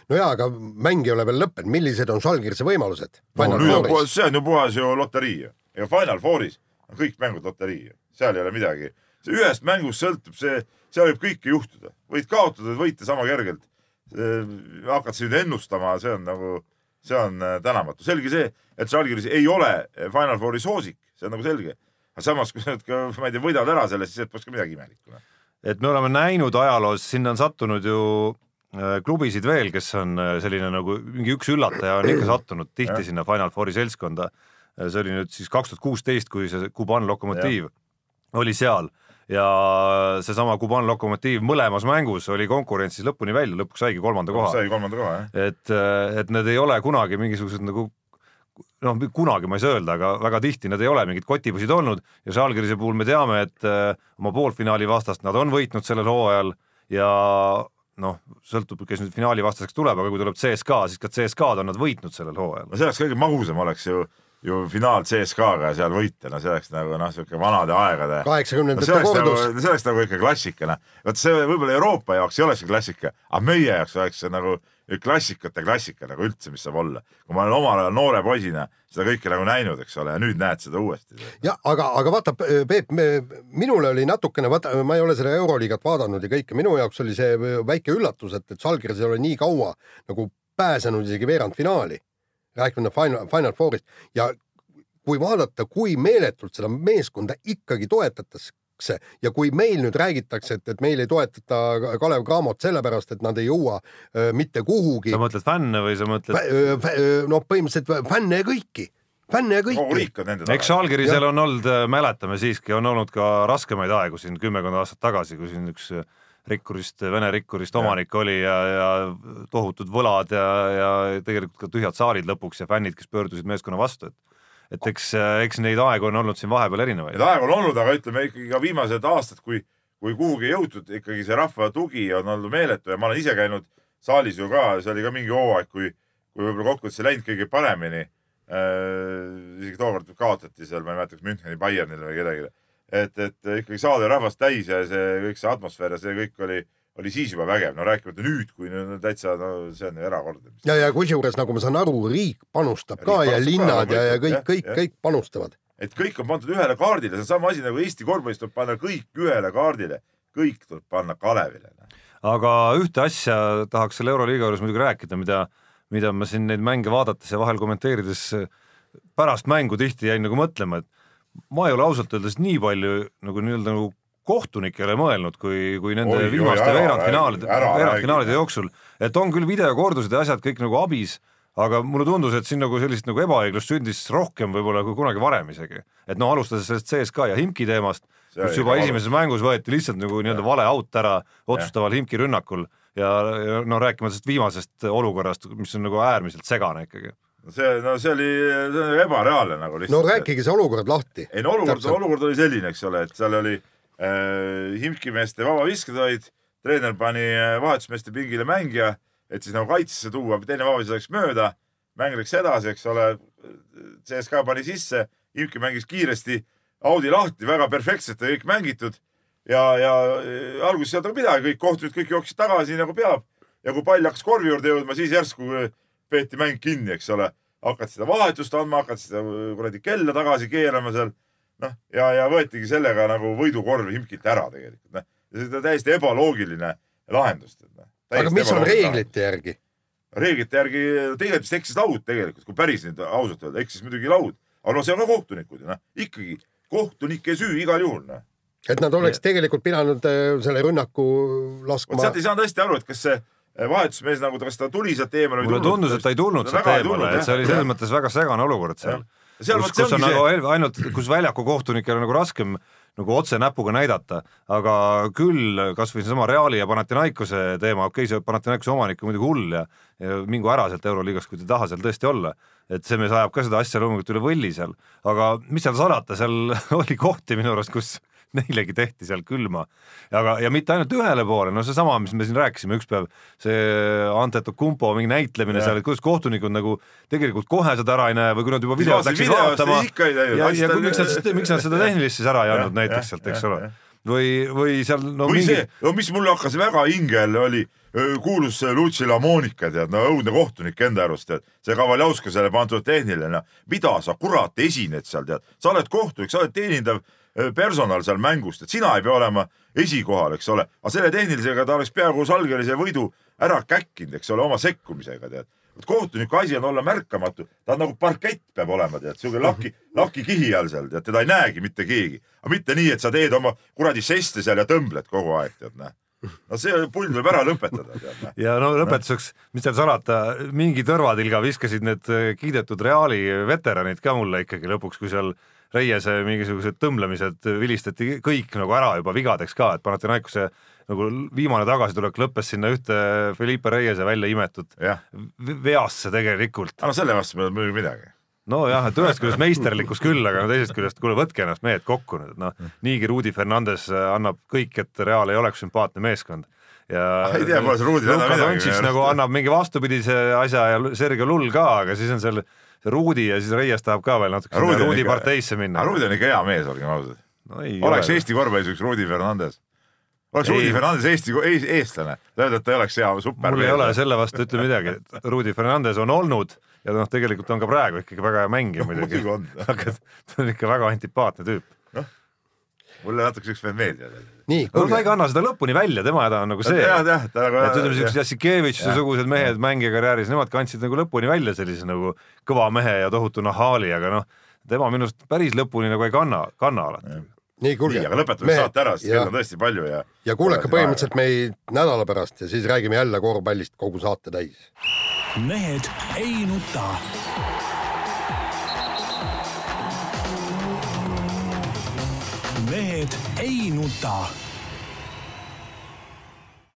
no jaa, aga mäng ei ole veel lõppenud, millised on Žalgirise võimalused? No, see on ju puhas ju loterii ju. ega Final Fouris on kõik mängud loterii ju, seal ei ole midagi. ühest mängust sõltub see seal võib kõike juhtuda, võid kaotada, võita sama kergelt. hakata siin ennustama, see on nagu, see on äh, tänamatu. selge see, et Žalgiris ei ole Final Fouri soosik, see on nagu selge. aga samas, kui sa nüüd ka, ma ei tea, võidad ära selle, siis poleks ka midagi imelikku. Noh. et me oleme näinud ajaloos, sinna on sattunud ju äh, klubisid veel, kes on äh, selline nagu mingi üks üllataja on ikka sattunud tihti sinna Final Fouri seltskonda. see oli nüüd siis kaks tuhat kuusteist, kui see Kuban Lokomotiiv oli seal ja seesama Kuban Lokomotiiv mõlemas mängus oli konkurentsis lõpuni välja, lõpuks saigi kolmanda koha. sai kolmanda koha, jah. et, et need ei ole kunagi mingisugused nagu noh, kunagi ma ei saa öelda, aga väga tihti nad ei ole mingid kotipoisid olnud ja Žalgirise puhul me teame, et äh, oma poolfinaali vastast nad on võitnud sellel hooajal ja noh, sõltub, kes nüüd finaali vastaseks tuleb, aga kui tuleb CSKA, siis ka CSKA-d on nad võitnud sellel hooajal. no see oleks kõige magusam oleks ju ju finaal CSKA-ga seal võita, no see oleks nagu noh, sihuke vanade aegade. kaheksakümnendate no, kordus nagu,. see oleks nagu ikka klassika, noh. vot see võib-olla Euroopa jaoks ei oleks see klassika, aga meie jaoks oleks see nagu klassikate klassika nagu üldse, mis saab olla. kui ma olen omal ajal noore poisina seda kõike nagu näinud, eks ole, ja nüüd näed seda uuesti. jah, aga, aga vaata, Peep, minule oli natukene, vaata, ma ei ole seda Euroliigat vaadanud ja kõike, minu jaoks oli see väike üllatus, et, et Žalgiris ei ole nii kaua nagu pääsenud isegi veerandfinaali rääkimine Final, Final Fourist ja kui vaadata, kui meeletult seda meeskonda ikkagi toetatakse ja kui meil nüüd räägitakse, et, et meil ei toetata Kalev Cramot sellepärast, et nad ei jõua öö, mitte kuhugi. sa mõtled fänne või sa mõtled? no põhimõtteliselt fänne ja kõiki fänne ja kõiki no,. eks Žalgirisel on olnud, mäletame siiski, on olnud ka raskemaid aegu siin kümmekond aastat tagasi, kui siin üks rikkurist, Vene rikkurist omanik ja. oli ja, ja tohutud võlad ja, ja tegelikult ka tühjad saalid lõpuks ja fännid, kes pöördusid meeskonna vastu, et et eks, eks neid aegu on olnud siin vahepeal erinevaid. Neid aegu on olnud, aga ütleme ikkagi ka viimased aastad, kui, kui kuhugi jõutud, ikkagi see rahva tugi on olnud meeletu ja ma olen ise käinud saalis ju ka, see oli ka mingi hooaeg, kui, kui võib-olla kokkuvõttes ei läinud kõige paremini isegi tookord kaotati seal, ma ei mäleta, kas Müncheni Bayernile või kellelegi. Et, et ikkagi saada rahvast täis ja see kõik see atmosfäär ja see kõik oli, oli siis juba vägev, no rääkimata nüüd, kui no, täitsa, no see on erakordne. ja, ja kusjuures nagu ma saan aru, riik panustab riik ka panustab ja linnad ka, ja, ja kõik, kõik, kõik panustavad. et kõik on pandud ühele kaardile, see on sama asi nagu Eesti korvpallis tuleb panna kõik ühele kaardile, kõik tuleb panna Kalevile. aga ühte asja tahaks selle Euroliiga juures muidugi rääkida, mida mida ma siin neid mänge vaadates ja vahel kommenteerides pärast mängu tihti jäin nagu mõtlema, et ma ei ole ausalt öeldes nii palju nagu nii-öelda nagu kohtunikele mõelnud, kui, kui nende oi, viimaste veerandfinaalide, veerandfinaalide jooksul, et on küll videokordused ja asjad kõik nagu abis, aga mulle tundus, et siin nagu sellist nagu ebaõiglust sündis rohkem võib-olla kui kunagi varem isegi. et no alustades sellest CSKA ja Himki teemast, kus juba esimeses mängus võeti lihtsalt nagu nii-öelda vale out ära otsustaval Himki rünnakul. Ja, ja no rääkimata sellest viimasest olukorrast, mis on nagu äärmiselt segane ikkagi see, no see oli, see oli ebareaalne nagu lihtsalt. no rääkige see olukord lahti. ei no olukord, olukord oli selline, eks ole, et seal oli äh, Himki meeste vabavisked olid, treener pani äh, vahetusmeeste pingile mängija, et siis nagu kaitsesse tuua, teine vabavisk läks mööda, mäng läks edasi, eks ole. CSKA pani sisse, Himki mängis kiiresti Audi lahti, väga perfektselt ja kõik mängitud ja, ja alguses ei olnud nagu midagi, kõik kohtunikud kõik jooksid tagasi nagu peab ja kui pall hakkas korvi juurde jõudma, siis järsku peeti mäng kinni, eks ole. hakati seda vahetust andma, hakati seda kuradi kella tagasi keerama seal. noh, ja, ja võetigi sellega nagu võidukorv Himkilt ära tegelikult, noh. ja see on täiesti ebaloogiline lahendus. No. aga mis on reeglite järgi? reeglite järgi tegelikult vist eksis laud tegelikult, kui päris nüüd ausalt öelda, eksis muidugi laud. aga no see on ka kohtunikud ju noh, ikkagi kohtunike süü igal juhul noh et nad oleks ja. tegelikult pidanud äh, selle rünnaku laskma. sealt ei saanud hästi aru, et kas see äh, vahetusmees nagu, kas ta tuli sealt eemale või mulle tundus, et ta ei tulnud sealt eemale, et see oli selles mõttes väga segane olukord seal. kus, kus on nagu ainult, kus väljaku kohtunikel on nagu raskem nagu otse näpuga näidata, aga küll kasvõi seesama Reali ja Panathinaikose teema, okei okay,, see Panathinaikose omanik on muidugi hull ja, ja mingu ära sealt Euroliigast, kui te ei taha seal tõesti olla. et see mees ajab ka seda asja loomulikult üle võlli seal, aga mis seal salata, seal [laughs] oli kohti minu arust, kus [laughs] neilegi tehti seal külma. aga, ja mitte ainult ühele poole, no seesama, mis me siin rääkisime üks päev, see Antetokounmpo mingi näitlemine ja. seal, et kuidas kohtunikud nagu tegelikult kohe seda ära ei näe või kui nad juba videot läksid vaatama ja, ja miks nad miks nad seda tehnilist siis ära ei andnud näiteks sealt, eks ole või, või seal no või mingi... see, mis mulle hakkas väga hingel, oli kuulus Luci Lamonica, tead, no õudne kohtunik enda arust, tead. see Kavaljauska selle pandud tehniline, no mida sa kurat esined seal, tead. sa oled kohtunik, sa oled teenindav personal seal mängust, et sina ei pea olema esikohal, eks ole, aga selle tehnilisega ta oleks peaaegu Salgerise võidu ära käkkinud, eks ole, oma sekkumisega, tead. kohtuniku asi on olla märkamatu, ta on nagu parkett peab olema, tead, siuke lahki, [laughs] lahki kihi all seal, tead, teda ei näegi mitte keegi. aga mitte nii, et sa teed oma kuradi seste seal ja tõmbled kogu aeg, tead, näe no see pull tuleb ära lõpetada. ja no lõpetuseks, mis seal salata, mingi tõrvatilga viskasid need kiidetud Reali veteranid ka mulle ikkagi lõpuks, kui seal Reiese mingisugused tõmblemised vilistati kõik nagu ära juba vigadeks ka, et Panathinaikose nagu viimane tagasitulek lõppes sinna ühte Felipe Reiese välja imetud veasse tegelikult. no selle vastu olnud muidugi midagi. Nojah, et ühest küljest meisterlikkus küll, aga no teisest küljest, kuule, võtke ennast mehed kokku nüüd, noh, niigi Rudi Fernandes annab kõik, et Real ei oleks sümpaatne meeskond. Ja [laughs] ei tea, pole see Rudi Luka Dontšis nagu annab mingi vastupidise asja ja Sergei Lull ka, aga siis on seal Rudi ja siis Reias tahab ka veel natuke Rudi, Rudi ikka, parteisse minna. Rudi on ikka hea mees, olgem ausad no,. oleks ole. Eesti korvpallis üks Rudi Fernandes. oleks ei. Rudi Fernandes Eesti eestlane, tähendab, et ta ei oleks hea super. mul ei ole selle vastu ütle midagi, et Rudi Fernandes on olnud ja noh, tegelikult on ka praegu ikkagi väga hea mängija [laughs] muidugi, [laughs] aga ta on ikka väga antipaatne tüüp mulle natuke siuksed vend meeldivad. Nii, no ta ei kanna seda lõpuni välja, tema häda on nagu see. ta nagu. et ütleme siuksed Jassikevitši sugused mehed mängijakarjääris, nemad kandsid nagu lõpuni välja sellise nagu kõva mehe ja tohutu nahaali, aga noh, tema minu arust päris lõpuni nagu ei kanna, kanna alati nii, kuulge. aga lõpetame me... saate ära, sest kell on tõesti palju ja. ja kuulake põhimõtteliselt meid nädala pärast ja siis räägime jälle korvpallist kogu saate täis. mehed ei nuta mehed ei nuta